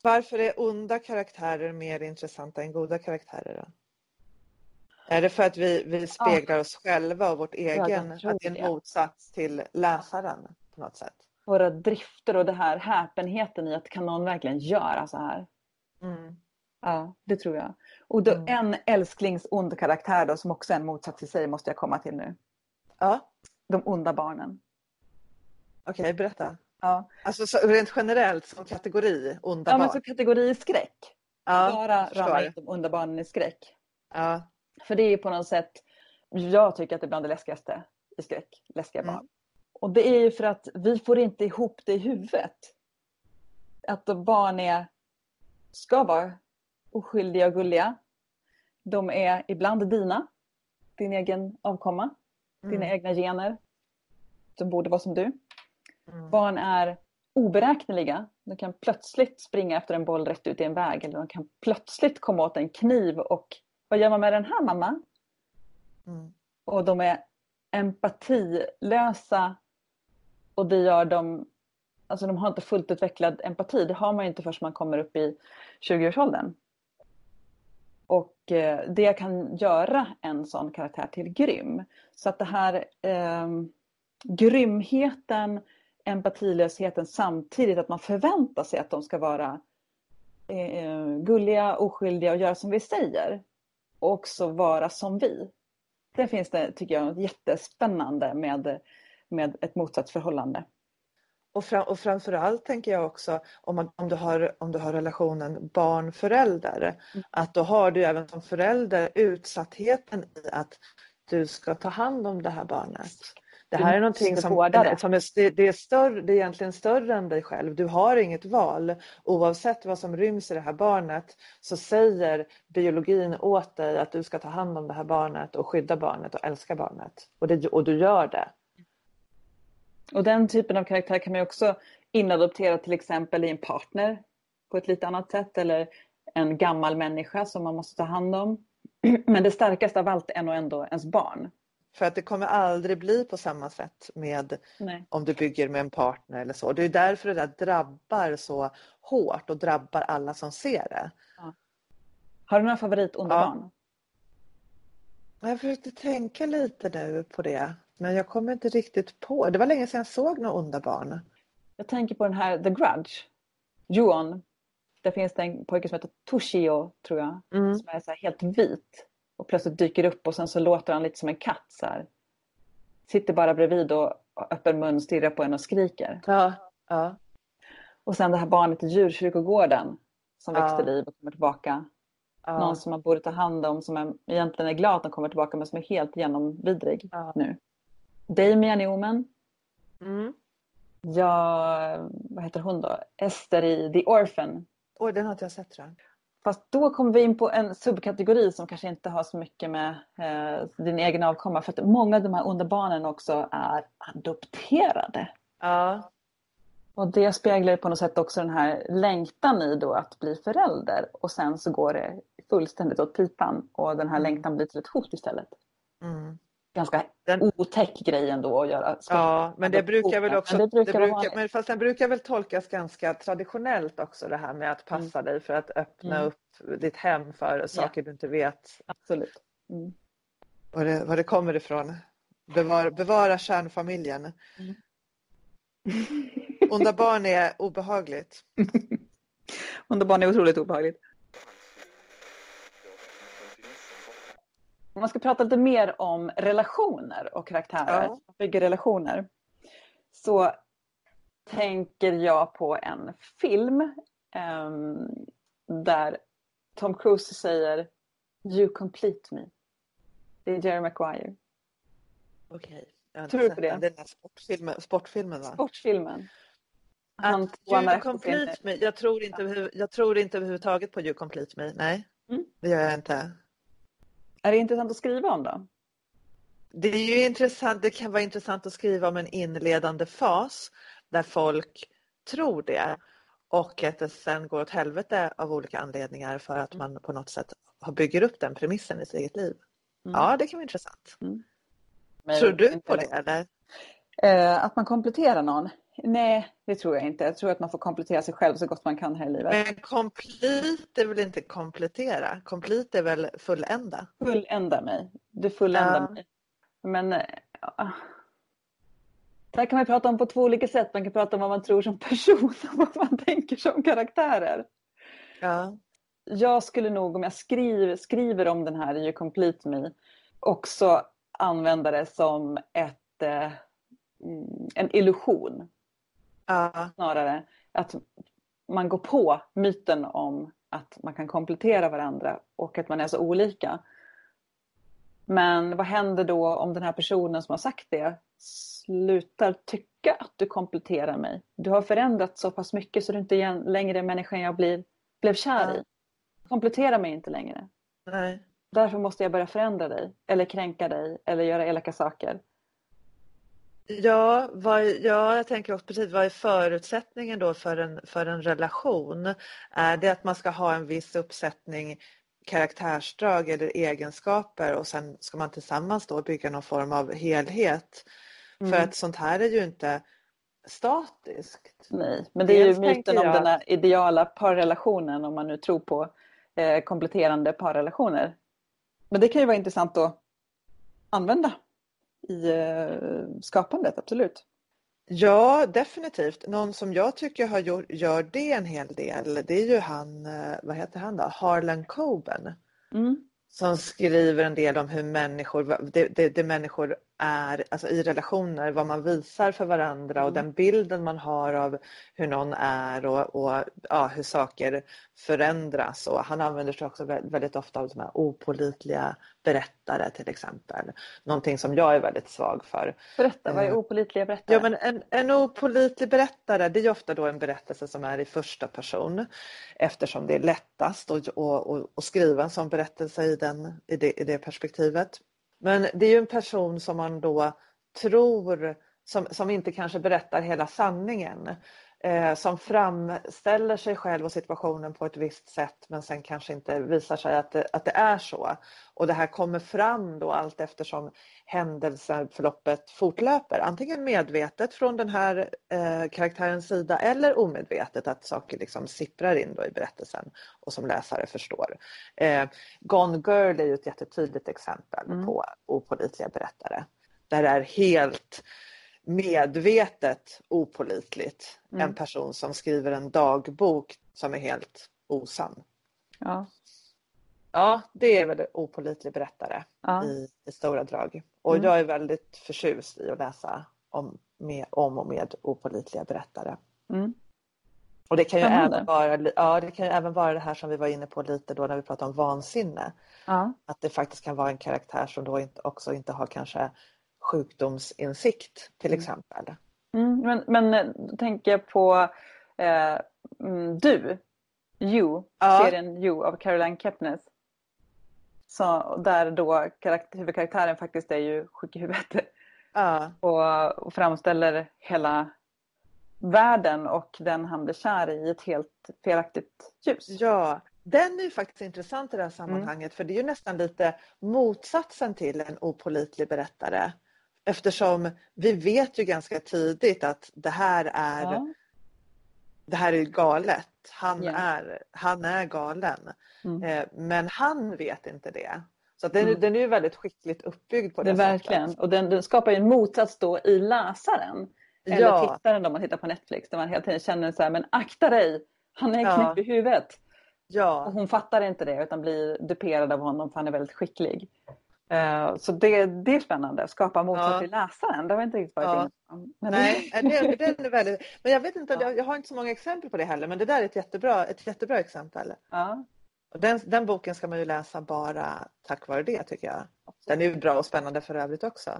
Varför är onda karaktärer mer intressanta än goda karaktärer? Då? Är det för att vi, vi speglar oss själva och vårt egen, tror att det är en motsats till läsaren på något sätt? Våra drifter och det här häpenheten i att kan någon verkligen göra så här? Mm. Ja, det tror jag. Och då, Mm. en älsklingsond karaktär då som också är en motsats i sig måste jag komma till nu. Ja, De onda barnen. okej, berätta. Ja, Alltså så, rent generellt som kategori, onda ja men barn. så kategori skräck. ja, Bara rama in de onda barnen i skräck. Ja, För det är på något sätt, jag tycker att det är bland det läskigaste i skräck, läskiga Mm. barn. Och det är ju för att vi får inte ihop det i huvudet. Att barn är, ska vara oskyldiga och gulliga. De är ibland dina, din egen avkomma, dina mm. egna gener. De borde vara som du. Mm. Barn är oberäkneliga. De kan plötsligt springa efter en boll rätt ut i en väg eller de kan plötsligt komma åt en kniv och vad gör man med den här mamma? Mm. Och de är empatilösa och det gör dem, alltså de har inte fullt utvecklad empati. Det har man ju inte förrän man kommer upp i 20-årsåldern. Och eh, det kan göra en sån karaktär till grym. Så att det här eh, grymheten, empatilösheten samtidigt att man förväntar sig att de ska vara eh, gulliga, oskyldiga och göra som vi säger. Och också vara som vi. Det finns det, tycker jag, något jättespännande med, med ett motsatsförhållande. Och, fram, och framförallt tänker jag också om, man, om, du har, om du har relationen barn-förälder, Mm. att då har du även som förälder utsattheten i att du ska ta hand om det här barnet. Det här är någonting som, som är, det, det, är större, det är egentligen större än dig själv. Du har inget val. Oavsett vad som ryms i det här barnet så säger biologin åt dig att du ska ta hand om det här barnet och skydda barnet och älska barnet. Och, det, och du gör det. Och den typen av karaktär kan man också inadoptera till exempel i en partner på ett lite annat sätt eller en gammal människa som man måste ta hand om. Men det starkaste av allt är nog ändå ens barn. För att det kommer aldrig bli på samma sätt med Nej. om du bygger med en partner eller så. Det är därför det där drabbar så hårt och drabbar alla som ser det. Har du några favorit onda Ja. Jag försökte tänka lite nu på det, men jag kommer inte riktigt på. Det var länge sedan jag såg några onda barn. Jag tänker på den här The Grudge. Juon. Där finns det en pojke som heter Toshio, tror jag. Mm. Som är så helt vit. Och plötsligt dyker upp och sen så låter han lite som en katt. Så här. Sitter bara bredvid och öppen mun stirrar på en och skriker. Ja, ja, Och sen det här barnet i djurkyrkogården. Som Ja. växer liv och kommer tillbaka. ja. Någon som man borde ta hand om. Som är, egentligen är glad att den kommer tillbaka men som är helt genomvidrig Ja. nu. Damien i Omen. Mm. Ja, vad heter hon då? Ester i The Orphan. Oj, den har inte jag sett tror jag. Fast då kommer vi in på en subkategori som kanske inte har så mycket med eh, din egen avkomma. För att många av de här onda barnen också är adopterade. Ja, Och det speglar ju på något sätt också den här längtan i då att bli förälder. Och sen så går det fullständigt åt pipan. Och den här längtan blir till ett hot istället. mm. Ganska Den- otäck grej ändå att göra. ja men det brukar väl också, Men det brukar vara brukar, men fast den brukar väl tolkas ganska traditionellt också det här med att passa dig för att öppna Mm. upp ditt hem för saker du inte vet Absolut. Mm. var det, var det kommer ifrån. Bevara, bevara kärnfamiljen. Mm. Onda barn är obehagligt. Onda barn är otroligt obehagligt. Om man ska prata lite mer om relationer och karaktärer, Ja. bygger relationer, så tänker jag på en film ehm, där Tom Cruise säger You complete me. Det är Jerry Maguire. Okej. Har Tror du på det? den. Där sportfilmen, sportfilmen va? Sportfilmen. Han you complete me. Jag tror, inte, jag tror inte överhuvudtaget på you complete me. Nej, Mm. det gör jag inte. Är det intressant att skriva om då? Det är ju intressant, det kan vara intressant att skriva om en inledande fas där folk tror det och att det sen går åt helvete av olika anledningar för att man på något sätt har bygger upp den premissen i sitt eget liv. Mm. Ja, det kan vara intressant. Men Tror du på det. det eller? Eh, att man kompletterar någon? Nej, det tror jag inte. Jag tror att man får komplettera sig själv så gott man kan här i livet. Men complete är väl inte komplettera? Complete är väl fullända? Fullända mig. Du fulländar Ja. mig. Men eh, ja. det här kan man prata om på två olika sätt. Man kan prata om vad man tror som person och vad man tänker som karaktärer. Ja. Jag skulle nog, om jag skriver, skriver om den här You Complete Me, också använda det som ett, eh, mm, en illusion. Ja. snarare att man går på myten om att man kan komplettera varandra och att man är så olika. Men vad händer då om den här personen som har sagt det slutar tycka att du kompletterar mig? Du har förändrat så pass mycket så du inte är längre är människan jag blir, blev kär Ja. i. Komplettera mig inte längre. Nej. Därför måste jag börja förändra dig eller kränka dig eller göra elaka saker. Ja, vad, ja, jag tänker också precis, vad är förutsättningen då för en, för en relation? Är det att man ska ha en viss uppsättning karaktärsdrag eller egenskaper och sen ska man tillsammans då bygga någon form av helhet? För Mm. att sånt här är ju inte statiskt. Nej, men det är ju Dels myten tänker om jag den här ideala parrelationen om man nu tror på eh, kompletterande parrelationer. Men det kan ju vara intressant att använda i eh, skapandet, absolut. Ja, definitivt. Någon som jag tycker har gjort, gör det en hel del, det är ju han, eh, vad heter han då? Harlan Coben. Mm. som skriver en del om hur människor, det, det, det människor är, alltså i relationer, vad man visar för varandra och Mm. den bilden man har av hur någon är och, och ja, hur saker förändras. Och han använder sig också vä- väldigt ofta av de här opålitliga berättare till exempel. Någonting som jag är väldigt svag för. Berätta, vad är Eh, opålitliga berättare? Ja, men en, en opålitlig berättare det är ofta då en berättelse som är i första person eftersom det är lättast att och, och, och skriva en sån berättelse i, den, i, det, i det perspektivet. Men det är ju en person som man då tror, som, som inte kanske berättar hela sanningen. Eh, som framställer sig själv och situationen på ett visst sätt men sen kanske inte visar sig att det, att det är så. Och det här kommer fram då allt eftersom händelseförloppet fortlöper. Antingen medvetet från den här eh, karaktärens sida eller omedvetet att saker liksom sipprar in då i berättelsen och som läsare förstår. Eh, Gone Girl är ju ett jättetydligt exempel Mm. på opålitliga berättare. Där det är helt medvetet opålitligt Mm. en person som skriver en dagbok som är helt osann. Ja. Ja, det är väl opålitlig berättare Ja. i, i stora drag. Och Mm. jag är väldigt förtjust i att läsa om, med, om och med opålitliga berättare. Mm. Och det kan, ju Spännande. även vara, ja, det kan ju även vara det här som vi var inne på lite då när vi pratade om vansinne. Ja. Att det faktiskt kan vara en karaktär som då inte, också inte har kanske sjukdomsinsikt till Mm. exempel. Mm, men, men eh, då tänker jag på eh, mm, Du, You, Ja. serien You av Caroline Kepnes. Så, där då karakt- huvudkaraktären faktiskt är ju sjuk i huvudet Ja, och, och framställer hela världen och den han blir kär i ett helt felaktigt ljus. ja, den är ju faktiskt intressant i det här sammanhanget för det är ju nästan lite motsatsen till en opålitlig berättare. Eftersom vi vet ju ganska tidigt att det här är, Ja. det här är galet. Han, Ja. är, han är galen. Mm. Eh, Men han vet inte det. Så den, Mm. den är ju väldigt skickligt uppbyggd på Det det, verkligen. sättet. Och den, den skapar ju en motsats då i läsaren. Eller Ja, tittaren om man tittar på Netflix. Där man hela tiden känner så här, men akta dig! Han är Ja. knäpp i huvudet. Och ja, hon fattar inte det utan blir duperad av honom för han är väldigt skicklig. Eh, så det, det är spännande, skapa motsats Ja. till läsaren. Det har vi inte riktigt varit Ja. inne på. Nej, det, det är väldigt, men jag vet inte, Ja. jag har inte så många exempel på det heller, men det där är ett jättebra, ett jättebra exempel. ja, Och den, den boken ska man ju läsa bara tack vare det tycker jag. Den är ju bra och spännande för övrigt också.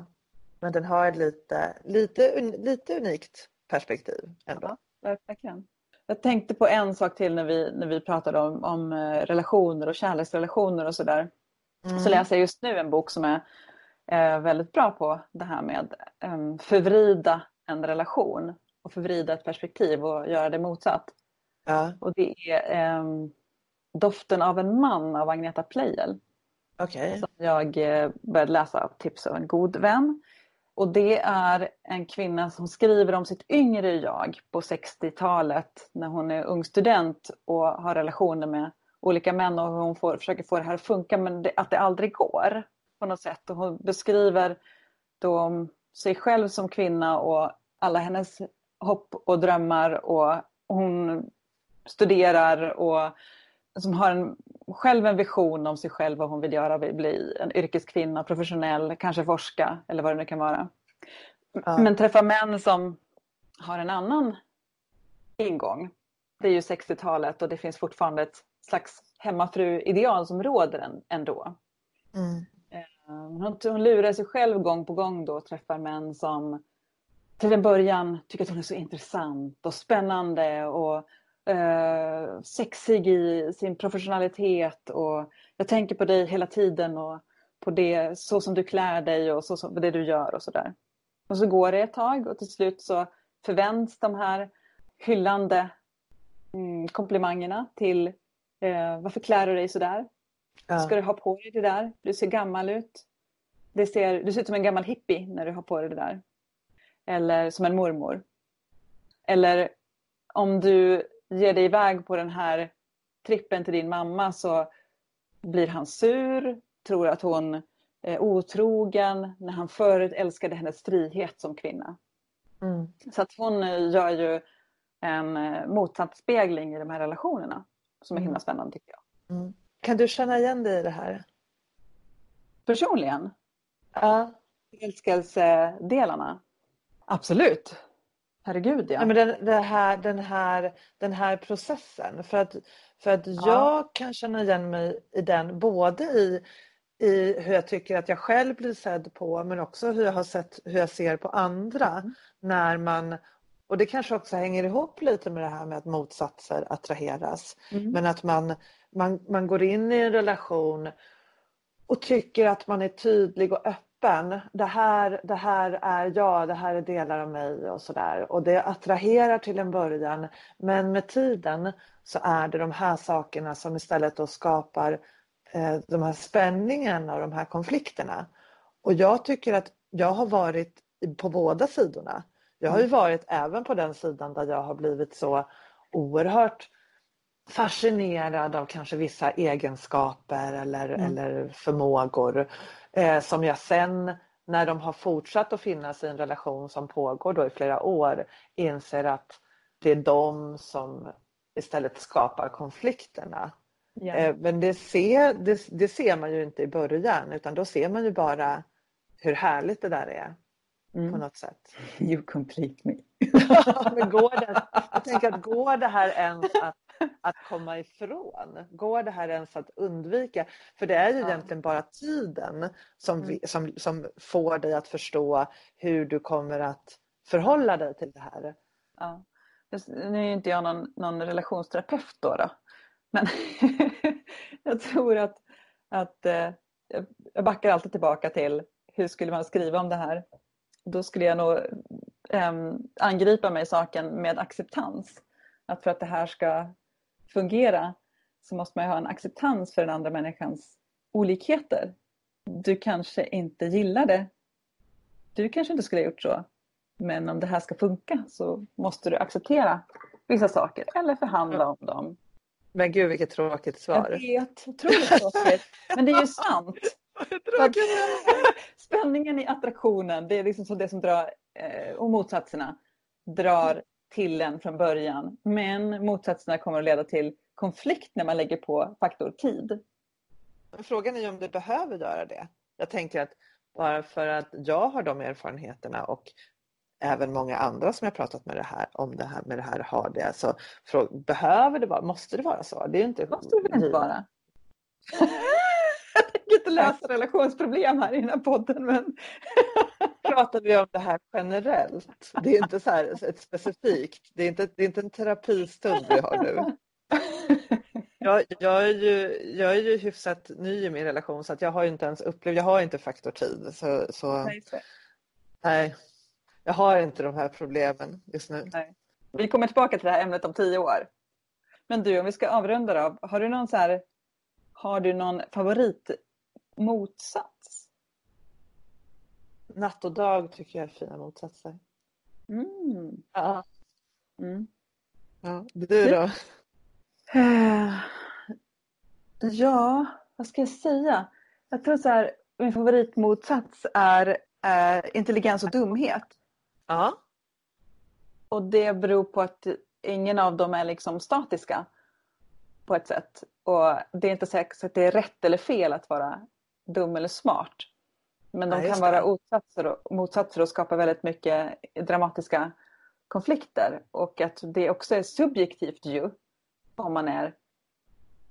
Men den har ett lite, lite, lite unikt perspektiv ändå. Ja. verkligen. Jag tänkte på en sak till när vi, när vi pratade om, om eh, relationer och kärleksrelationer och sådär. Mm. Så läser jag just nu en bok som är eh, väldigt bra på det här med um, förvrida en relation och förvrida ett perspektiv och göra det motsatt. Ja, Och det är ehm, Doften av en man av Agneta Pleijel. okej. Som jag eh, började läsa av tips av en god vän. Och det är en kvinna som skriver om sitt yngre jag på 60-talet när hon är ung student och har relationer med olika män och hon får, försöker få det här att funka men det, att det aldrig går på något sätt. Och hon beskriver då sig själv som kvinna och alla hennes hopp och drömmar och hon studerar och som har en, själv en vision om sig själv vad hon vill göra, vill bli en yrkeskvinna, professionell, kanske forska eller vad det nu kan vara. Ja. Men träffar män som har en annan ingång. Det är ju 60-talet och det finns fortfarande ett slags hemmafru-ideal som råder än- ändå. Mm. Eh, Hon, hon lurar sig själv gång på gång då och träffar män som till en början tycker att hon är så intressant och spännande och eh, sexig i sin professionalitet och jag tänker på dig hela tiden och på det så som du klär dig och så som, det du gör och sådär. Och så går det ett tag och till slut så förvänds de här hyllande mm, komplimangerna till eh, varför klär du dig sådär? Ja. Ska du ha på dig det där? Du ser gammal ut. Det ser, du ser ut som en gammal hippie när du har på dig det där. Eller som en mormor. Eller om du ger dig iväg på den här trippen till din mamma så blir han sur, tror att hon är otrogen när han förut älskade hennes frihet som kvinna. Mm. Så att hon gör ju en eh, motsatsspegling i de här relationerna som är himla spännande tycker jag. Mm. Kan du känna igen dig i det här? Personligen Ja. förälskelsedelarna. Absolut. Herregud ja. Nej, men den, det här, den, här, den här processen. För att, för att Ja. jag kan känna igen mig i den både i, i hur jag tycker att jag själv blir sedd på men också hur jag har sett hur jag ser på andra Mm. när man och det kanske också hänger ihop lite med det här med att motsatser attraheras. Mm. Men att man, man, man går in i en relation och tycker att man är tydlig och öppen. Det här, det här är jag, det här är delar av mig och sådär. Och det attraherar till en början. Men med tiden så är det de här sakerna som istället då skapar eh, de här spänningarna och de här konflikterna. Och jag tycker att jag har varit på båda sidorna. Jag har ju varit även på den sidan där jag har blivit så oerhört fascinerad av kanske vissa egenskaper eller, Mm. eller förmågor eh, som jag sen när de har fortsatt att finnas i en relation som pågår då i flera år inser att det är de som istället skapar konflikterna. Eh, men det ser, det, det ser man ju inte i början utan då ser man ju bara hur härligt det där är på Mm. något sätt. You complete me. Men går det, jag tänker att går det här ens att, att komma ifrån? Går det här ens att undvika? För det är ju Ja. egentligen bara tiden som, Mm. som, som får dig att förstå hur du kommer att förhålla dig till det här. Ja. Nu är ju inte jag någon, någon relationsterapeut då. då. Men jag tror att, att eh, jag backar alltid tillbaka till hur skulle man skriva om det här? Då skulle jag nog em, angripa mig saken med acceptans. Att för att det här ska fungera så måste man ha en acceptans för den andra människans olikheter. Du kanske inte gillar det. Du kanske inte skulle ha gjort så. Men om det här ska funka så måste du acceptera vissa saker eller förhandla om dem. Men gud vilket tråkigt Jag svar. vet, otroligt tråkigt. Men det är ju sant. Spänningen i attraktionen, det är liksom så det som drar, eh, och motsatserna, drar till en från början. Men motsatserna kommer att leda till konflikt när man lägger på faktor tid. Men Frågan är ju om det behöver göra det. Jag tänker att bara för att jag har de erfarenheterna och även många andra som jag pratat med det här, om det här med det här har det. Så frå- behöver det vara, måste det vara så? Det är ju inte måste det väl inte vara? jag tänker inte lösa relationsproblem här i den här podden men pratar vi om det här generellt. Det är inte så här ett specifikt. Det är inte, det är inte en terapistund vi har nu. Jag, jag, är ju, jag är ju hyfsat ny i min relation så att jag har ju inte ens upplevt, jag har inte faktor tid. Så, så Nej, så- nej, jag har inte de här problemen just nu. Vi kommer tillbaka till det här ämnet om tio år. Men du, om vi ska avrunda då. Har du någon, så här, har du någon favoritmotsats? Natt och dag tycker jag är fina motsatser. Mm. Ja. Mm. Ja, du då? Eh, Ja, vad ska jag säga? Jag tror så här, min favoritmotsats är eh, intelligens och dumhet. Ja. Och det beror på att ingen av dem är liksom statiska på ett sätt. Och det är inte säkert att det är rätt eller fel att vara dum eller smart. Men de just kan vara motsatser och, motsatser och skapa väldigt mycket dramatiska konflikter. Och att det också är subjektivt ju om man är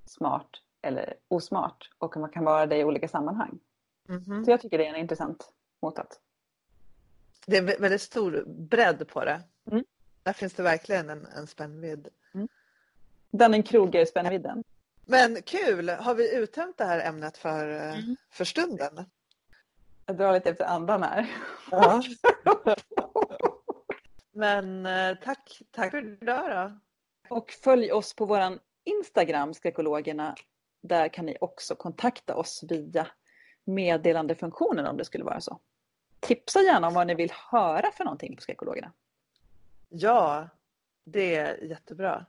smart eller osmart. Och man kan vara det i olika sammanhang. Mhm. Så jag tycker det är en intressant motsats. Det är vä- väldigt stor bredd på det. Mm. Där finns det verkligen en, en spännvidd. Den en krog är spännvidden. Men kul! Har vi uttömt det här ämnet för, eh, Mm. för stunden? Jag drar lite efter andan här. Ja. Men eh, tack, tack för idag då. Och följ oss på våran Instagram, Skräckologerna. Där kan ni också kontakta oss via meddelandefunktionen om det skulle vara så. Tipsa gärna om vad ni vill höra för någonting på Skräckologerna. Ja, det är jättebra.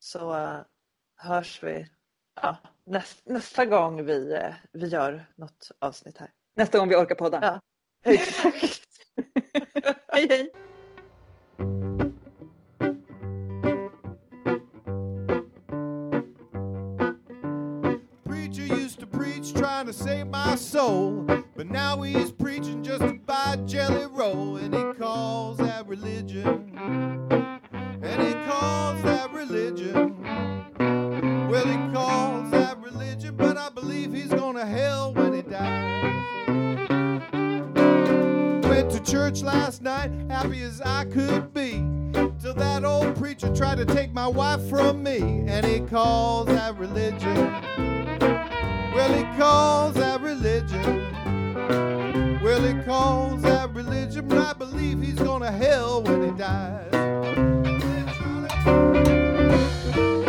Så eh, hörs vi ja, näst, nästa gång vi, eh, vi gör något avsnitt här. Nästa gång vi orkar podda. Ja. Exakt. hej hej! Trying to save my soul, but now he's preaching just to buy jelly roll, and he calls that religion. Religion. Well, he calls that religion, but I believe he's going to hell when he dies. Went to church last night, happy as I could be. Till that old preacher tried to take my wife from me, and he calls that religion. Well, he calls that religion. Well, he calls that religion, but I believe he's to hell when he dies. Thank you.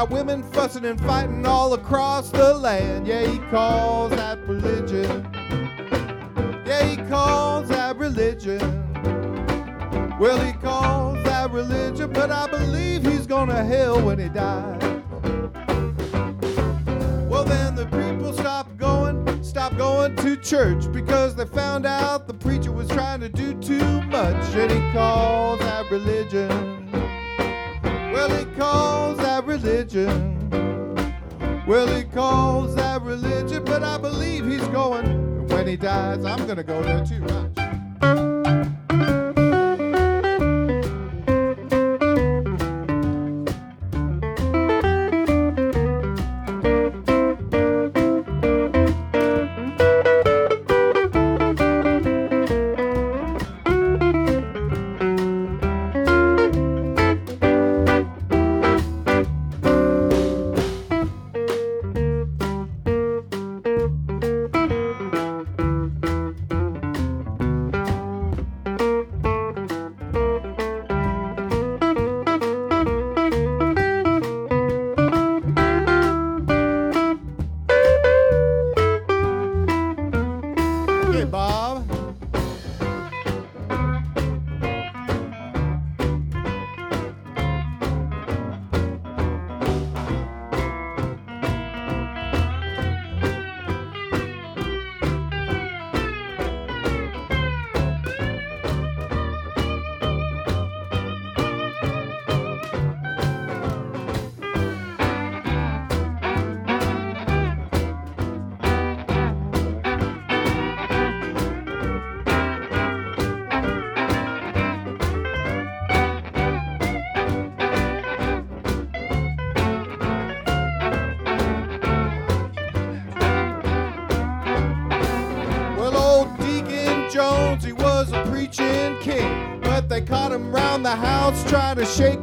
Got women fussing and fighting all across the land. Yeah, he calls that religion. Yeah, he calls that religion. Well, he calls that religion, but I believe he's gonna hell when he dies. Well, then the people stopped going, stopped going to church because they found out the preacher was trying to do too much, and he calls that religion. Religion. Well, he calls that religion, but I believe he's going. And when he dies, I'm gonna go there too. The house trying to shake